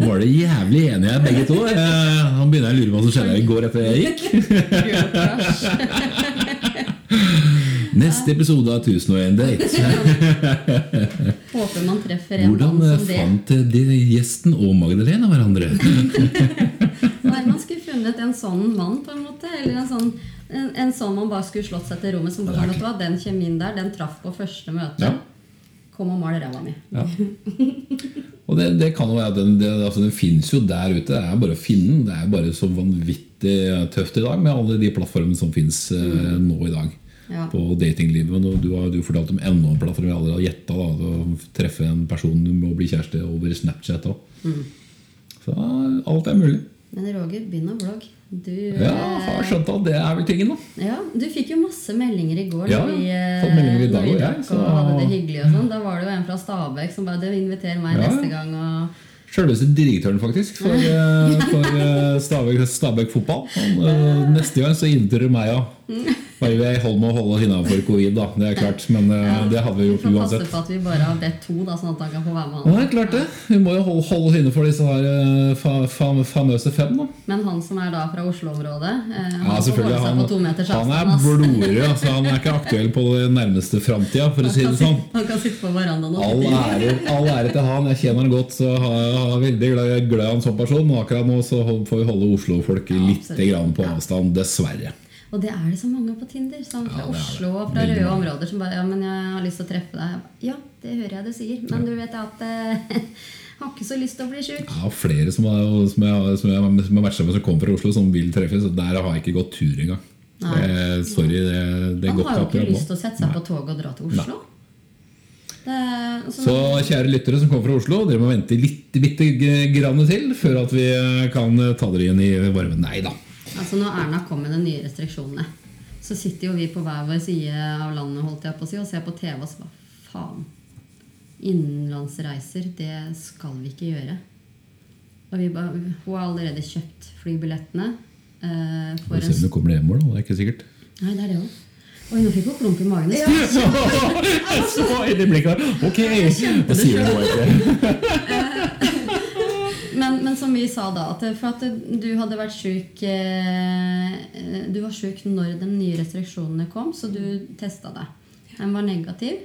Speaker 1: Nå var det jævlig enige begge to. Eh, Nå begynner jeg å lure på hva som skjedde i går etter jeg gikk. Neste episode av 1001 Date.
Speaker 2: Håper man treffer en
Speaker 1: Hvordan
Speaker 2: mann
Speaker 1: eh,
Speaker 2: som det.
Speaker 1: fant eh, de gjesten og Magdalena hverandre?
Speaker 2: Når man skulle funnet en sånn mann, på en måte. Eller en sånn, en, en sånn man bare skulle slått seg til rommet. Som
Speaker 1: barn.
Speaker 2: Vet Den kjemien der, den traff på første møte.
Speaker 1: Ja.
Speaker 2: Kom og mal ræva mi.
Speaker 1: Ja. Og det, det kan jo være at den, det, altså den finnes jo der ute. Det er bare å finne den. Det er bare så vanvittig tøft i dag med alle de plattformene som finnes mm. nå i dag.
Speaker 2: Ja.
Speaker 1: På datinglivet. Men du har jo fortalt om enda en plattform vi aldri har gjetta. Å treffe en person du må bli kjæreste over Snapchat òg.
Speaker 2: Mm.
Speaker 1: Så alt er mulig.
Speaker 2: Men Roger, begynn å vlogge. Du,
Speaker 1: Ja,
Speaker 2: jeg
Speaker 1: har skjønt at det er vel tingen, da.
Speaker 2: ja, du fikk jo masse meldinger i går.
Speaker 1: Ja,
Speaker 2: vi, eh,
Speaker 1: fått meldinger i dag òg, jeg, så-
Speaker 2: og hadde det hyggelig og sånn. Da var det jo en fra Stabæk som bare du inviterer meg
Speaker 1: Ja.
Speaker 2: neste gang. Og,
Speaker 1: Sjølveste direktøren, faktisk, for, eh, for eh, Stabæk, Stabæk fotball. Han, eh, neste gang så inviterer meg, ja. Bare vi holder med å holde oss innafor covid, da. Det er klart. Men ja, det hadde vi
Speaker 2: vi får passe på at vi bare har bedt to, da, sånn at han kan få være med.
Speaker 1: Ja,
Speaker 2: han.
Speaker 1: er klart det. Vi må jo holde, holde oss inne for disse her eh, fa, fa, famøse fem, da.
Speaker 2: Men han som er da fra Oslo-området, eh, han
Speaker 1: Ja,
Speaker 2: får holde seg
Speaker 1: Han,
Speaker 2: på to meters
Speaker 1: han er
Speaker 2: avstand.
Speaker 1: blodrød. Altså, han er ikke aktuell på den nærmeste framtida, for å si det sånn.
Speaker 2: Han kan sitte på verandaen og
Speaker 1: All ære, all ære til han. Jeg kjenner han godt. Så har jeg er veldig glad, glad i han som person. Men akkurat nå så får vi holde Oslo-folk litt
Speaker 2: absolutt.
Speaker 1: grann på avstand, dessverre.
Speaker 2: Og det er det så mange på Tinder. Sånn fra
Speaker 1: Ja, det det.
Speaker 2: Oslo og fra røde områder som bare Ja, men jeg har lyst til å treffe deg. Ja, det hører jeg du sier. Men du vet at eh, har ikke så lyst til å bli sjuk.
Speaker 1: Jeg har flere som, er, som jeg, har- som jeg, som jeg sammen med som kommer fra Oslo, som vil treffes. Og der har jeg ikke gått tur engang.
Speaker 2: Nei.
Speaker 1: Eh, sorry, det, det
Speaker 2: Han
Speaker 1: Man
Speaker 2: har jo ikke lyst til å sette seg på toget og dra til Oslo. Det, altså,
Speaker 1: Så kjære lyttere som kommer fra Oslo, dere må vente litt bitte grann til før at vi eh, kan ta dere igjen i varmen. Nei da.
Speaker 2: Altså Når Erna kom med de nye restriksjonene, så sitter jo vi på hver vår side av landet holdt jeg på å si, og ser på TV og så bare Faen. Innenlandsreiser, det skal vi ikke gjøre. Og vi bare, hun har allerede kjøpt flybillettene. Eh, for
Speaker 1: se om du kommer det i da. Det er ikke sikkert.
Speaker 2: nei, det er det òg. Oi, nå fikk hun klump i magen.
Speaker 1: Ja, så i det blikket. Ok! Hva sier du nå, egentlig?
Speaker 2: Men, men som vi sa da, at for at du hadde vært syk eh, Du var syk når de nye restriksjonene kom, så du testa deg. Den var negativ.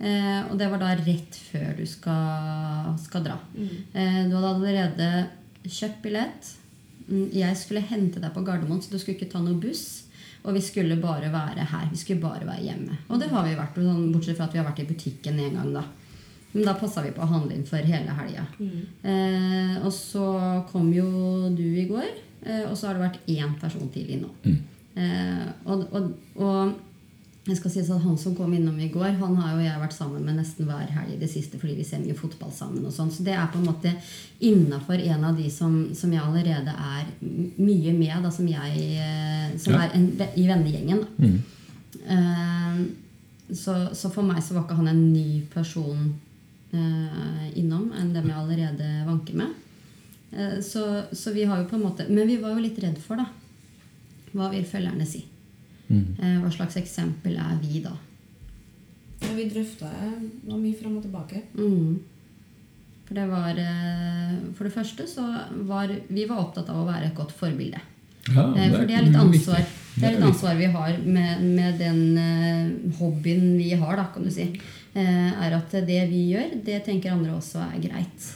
Speaker 2: Eh, og det var da rett før du skal, skal dra. Eh, du hadde allerede kjøpt billett, mm, jeg skulle hente deg på Gardermoen, så du skulle ikke ta noe buss. Og vi skulle bare være her. Vi skulle bare være hjemme. Og det har vi vært, bortsett fra at vi har vært i butikken en gang, da. Men da passa vi på å handle inn for hele helga. Eh, og så kom jo du i går, eh, og så har det vært én person til innom. Eh, og, og, og jeg skal si at Han som kom innom i går, han har jo jeg vært sammen med nesten hver helg i det siste fordi vi ser mye fotball sammen. og sånn, Så det er på en måte innafor en av de som, som jeg allerede er mye med, da, som jeg eh, som
Speaker 1: Ja.
Speaker 2: er en, i vennegjengen. Mm. Eh, så, så for meg så var ikke han en ny person innom enn dem jeg allerede vanker med. Eh, så, så vi har jo på en måte Men vi var jo litt redd for, da. Hva vil følgerne si? Mm. hva slags eksempel er vi da?
Speaker 3: Ja, vi drøfta mye fram og tilbake.
Speaker 2: Mm. For det var eh, For det første så var vi var opptatt av å være et godt forbilde.
Speaker 1: Ja,
Speaker 2: Eh, For det er litt ansvar Det er litt ansvar vi har med, med den eh, hobbyen vi har, da, kan du si. Eh, er at det vi gjør, det tenker andre også er greit.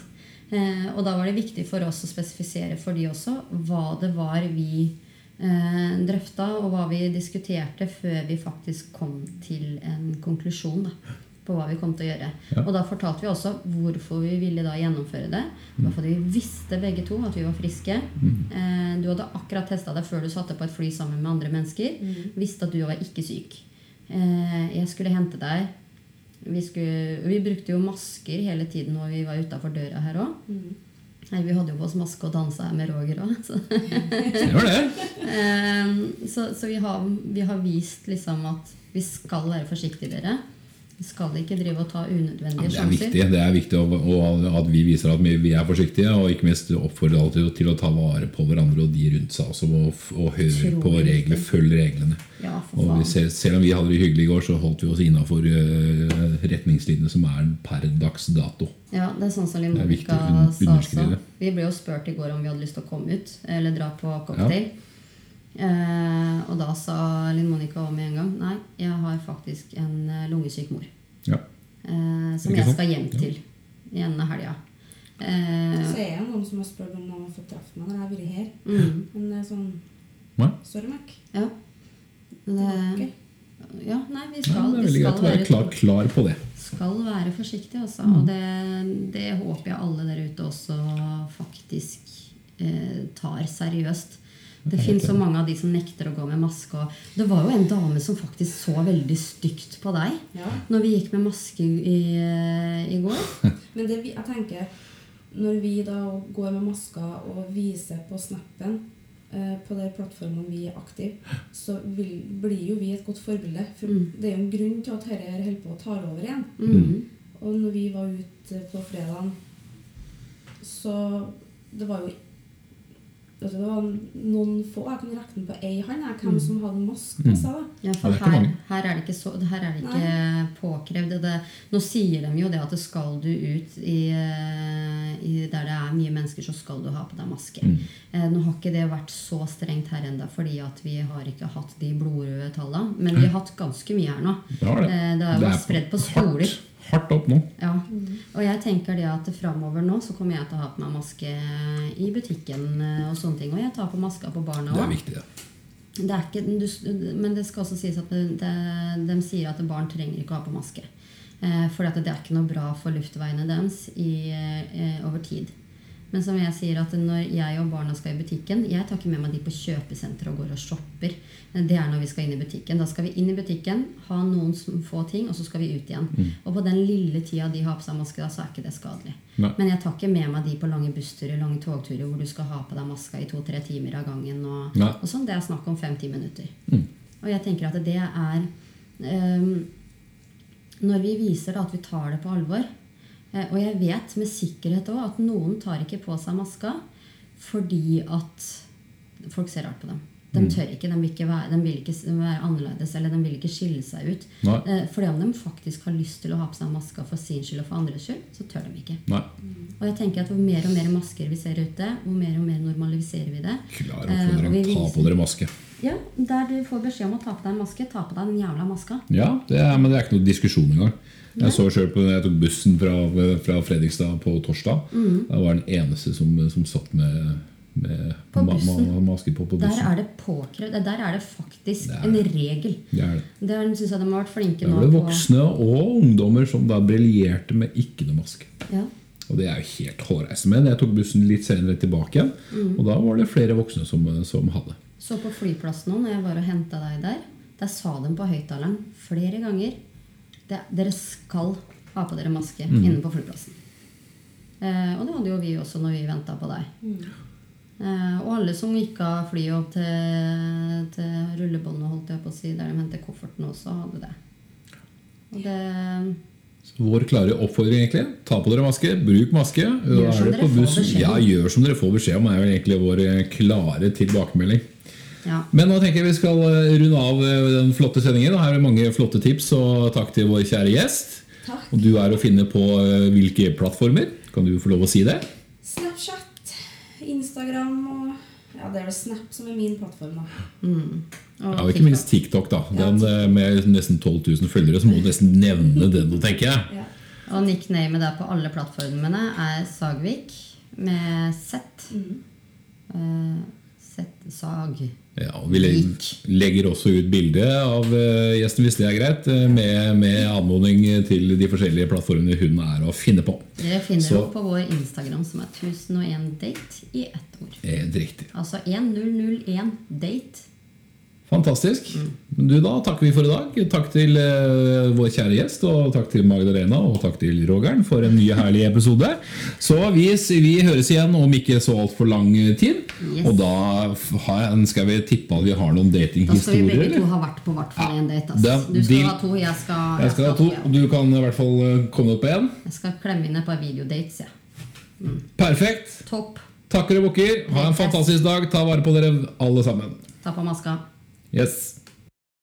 Speaker 2: Eh, og da var det viktig for oss å spesifisere for de også hva det var vi eh, drøfta, og hva vi diskuterte før vi faktisk kom til en konklusjon. da på hva vi kom til å gjøre.
Speaker 1: Ja.
Speaker 2: Og da fortalte vi også hvorfor vi ville da gjennomføre det. Det var fordi vi visste begge to at vi var friske. Eh, du hadde akkurat testa deg før du satte på et fly sammen med andre mennesker. Visste at du var ikke syk. Eh, jeg skulle hente deg. Vi, skulle, vi brukte jo masker hele tiden når vi var utafor døra her òg. Vi hadde jo på oss maske og dansa her med Roger òg. Så,
Speaker 1: Stemmer det.
Speaker 2: eh, så, så vi, har, vi har vist liksom at vi skal være forsiktige, dere. Vi skal ikke drive og ta unødvendige
Speaker 1: er
Speaker 2: sjanser.
Speaker 1: Ja, det er viktig at vi viser at vi er forsiktige, og ikke minst oppfordrer alltid til, å ta vare på hverandre og de rundt seg Altså, og, og høre på regler, følge reglene.
Speaker 2: Ja,
Speaker 1: Og ser, selv om vi hadde det hyggelig i går, så holdt vi oss innafor retningslinjene som er per dags dato.
Speaker 2: Ja, det er sånn som
Speaker 1: Det
Speaker 2: Limonica sa også.
Speaker 1: det.
Speaker 2: Vi ble jo spurt i går om vi hadde lyst til å komme ut eller dra på cocktail. Eh, og da sa Linn Monica om med en gang Nei, jeg har faktisk en eh, lungesyk mor.
Speaker 1: Ja.
Speaker 2: Eh, som jeg skal hjem til i denne helga. Eh,
Speaker 3: Så er det noen som har spurt om noen har fått treffe meg når jeg har vært her.
Speaker 2: mm,
Speaker 3: Men det er sånn
Speaker 1: Nei?
Speaker 3: Sorry, Mac.
Speaker 2: ja. Det, ja, nei, vi skal, nei,
Speaker 1: det er
Speaker 2: vi
Speaker 1: veldig greit å være klar, klar på det.
Speaker 2: skal være forsiktig, altså.
Speaker 1: Mm.
Speaker 2: Og det, det håper jeg alle der ute også faktisk eh, tar seriøst. Det fins så mange av de som nekter å gå med maske. Og det var jo en dame som faktisk så veldig stygt på deg
Speaker 3: Ja.
Speaker 2: når vi gikk med maske i, i går.
Speaker 3: Men det, vi- jeg tenker, når vi da går med masker og viser på snappen eh, på de plattformene vi er aktive, så vil, blir jo vi et godt forbilde. For
Speaker 2: Mm.
Speaker 3: det er jo en grunn til at dette holder på å ta over igjen.
Speaker 2: Mm.
Speaker 3: Og når vi var ute på fredagen, så det var jo altså det var noen få, jeg kunne regne på ei hånd, hvem som hadde maske på seg.
Speaker 2: Ja, for
Speaker 1: er
Speaker 2: her, her er det ikke, så, her er det ikke påkrevd. Det, nå sier de jo det at det skal du ut i, eh, i der det er mye mennesker, så skal du ha på deg maske.
Speaker 1: Mm.
Speaker 2: Eh, nå har ikke det vært så strengt her ennå, fordi at vi har ikke hatt de blodrøde tallene. Men vi har hatt ganske mye her nå.
Speaker 1: Det det.
Speaker 2: Eh, det er jo spredd på skoler.
Speaker 1: hardt, hardt opp nå.
Speaker 2: Ja. Og jeg tenker det at framover nå så kommer jeg til å ha på meg maske i butikken eh, og sånne ting. Og jeg tar på maska på barna
Speaker 1: Det er viktig, det.
Speaker 2: Det er ikke, du, men det skal også sies at det, det, de sier at barn trenger ikke å ha på maske. Eh, for det er ikke noe bra for luftveiene deres i, eh, over tid. Men som jeg sier at når jeg og barna skal i butikken Jeg tar ikke med meg de på kjøpesenter og går og shopper. Det er når vi skal inn i butikken. Da skal vi inn i butikken, ha noen få ting, og så skal vi ut igjen. Og på den lille tida de har på seg maske, da, så er ikke det skadelig.
Speaker 1: Nei.
Speaker 2: Men jeg tar ikke med meg de på lange bussturer, lange togturer hvor du skal ha på deg maska i to-tre timer av gangen. Og, og sånn, Det er snakk om fem-ti minutter.
Speaker 1: Mm.
Speaker 2: Og jeg tenker at det er um, Når vi viser da at vi tar det på alvor Og jeg vet med sikkerhet òg at noen tar ikke på seg maska fordi at folk ser rart på dem. De
Speaker 1: Mm.
Speaker 2: tør ikke, de vil ikke være, de vil ikke være annerledes eller de vil ikke skille seg ut.
Speaker 1: Nei.
Speaker 2: Eh, fordi om de faktisk har lyst til å ha på seg maska for sin skyld og for andres skyld, så tør de ikke.
Speaker 1: Nei.
Speaker 2: Og jeg tenker at Hvor mer og mer masker vi ser ute, hvor mer og mer normaliserer vi det.
Speaker 1: Klar
Speaker 2: Eh, og
Speaker 1: oppfordring. Ta på dere maske.
Speaker 2: Ja, Der du får beskjed om å ta på deg en maske, ta på deg den jævla maska.
Speaker 1: Ja, det er, men det er ikke noe diskusjon engang. Jeg så selv på Jeg tok bussen fra, fra Fredrikstad på torsdag.
Speaker 2: Mm.
Speaker 1: Da var den eneste som, som satt med med
Speaker 2: På
Speaker 1: ma
Speaker 2: bussen.
Speaker 1: ma maske på på
Speaker 2: Der er det påkrevd. Der er det faktisk
Speaker 1: Det er
Speaker 2: en regel.
Speaker 1: Det er det.
Speaker 2: Der syns jeg de har vært flinke nå.
Speaker 1: det
Speaker 2: var
Speaker 1: voksne og ungdommer som da briljerte med ikke noe maske.
Speaker 2: Ja.
Speaker 1: Og det er jo helt hårreisende. Men jeg tok bussen litt senere tilbake igjen,
Speaker 2: Mm.
Speaker 1: og da var det flere voksne som, som hadde.
Speaker 2: Så på flyplassen nå, når jeg var og henta deg der, der sa de på høyttaleren flere ganger det, dere skal ha på dere maske
Speaker 1: Mm.
Speaker 2: inne på flyplassen. Eh, og det hadde jo vi også når vi venta på deg. Eh, og alle som gikk av flyet opp til, til rullebåndet, holdt jeg på å si, der de henter kofferten også, hadde det. Og det
Speaker 1: Så vår klare oppfordring egentlig ta på dere maske, bruk maske.
Speaker 2: Gjør som
Speaker 1: er det
Speaker 2: dere får
Speaker 1: Ja, gjør som dere får beskjed om, er jo egentlig vår klare tilbakemelding.
Speaker 2: Ja.
Speaker 1: Men nå tenker jeg vi skal eh, runde av eh, den flotte sendingen. Her er det mange flotte tips, og takk til vår kjære gjest.
Speaker 3: Takk.
Speaker 1: Og du er å finne på eh, hvilke plattformer? Kan du få lov å si det?
Speaker 3: Snapchat, Instagram og Ja, det er vel Snap som er min plattform, da.
Speaker 2: Mm. Og
Speaker 1: Ja, og ikke
Speaker 2: TikTok.
Speaker 1: minst TikTok, da. Den med nesten 12 000 følgere, så må du nesten nevne den nå, tenker jeg.
Speaker 3: Ja.
Speaker 2: Og nicknamet der på alle plattformene er Sagvik med Z. Eh, Z Sag.
Speaker 1: Ja, og Vi legger, også ut bilde av eh, gjesten, hvis det er greit, eh, med, med anmodning til de forskjellige plattformene hun er å finne på.
Speaker 2: Dere finner
Speaker 1: Så-
Speaker 2: på vår Instagram som er 1001date i ett ord.
Speaker 1: Helt riktig.
Speaker 2: Altså 1001date.
Speaker 1: Fantastisk. Mm. Du, Da takker vi for i dag. Takk til uh, vår kjære gjest, og takk til Magdalena og takk til Rogern for en ny herlig episode. Så vi, vi høres igjen om ikke så altfor lang tid.
Speaker 2: Yes.
Speaker 1: Og da har, skal vi tippe at vi har noen
Speaker 2: Da skal vi begge to ha vært på hvert fall
Speaker 1: Ja,
Speaker 2: en date. Altså. Du skal ha to, jeg skal,
Speaker 1: Jeg skal ha to, du kan i hvert fall eh, komme opp på én.
Speaker 2: Jeg skal klemme inn et par videodates, jeg. Ja.
Speaker 1: Perfekt.
Speaker 2: Topp.
Speaker 1: Takker og bukker. Ha en fantastisk dag. Ta vare på dere alle sammen.
Speaker 2: Ta på maska.
Speaker 1: Yes.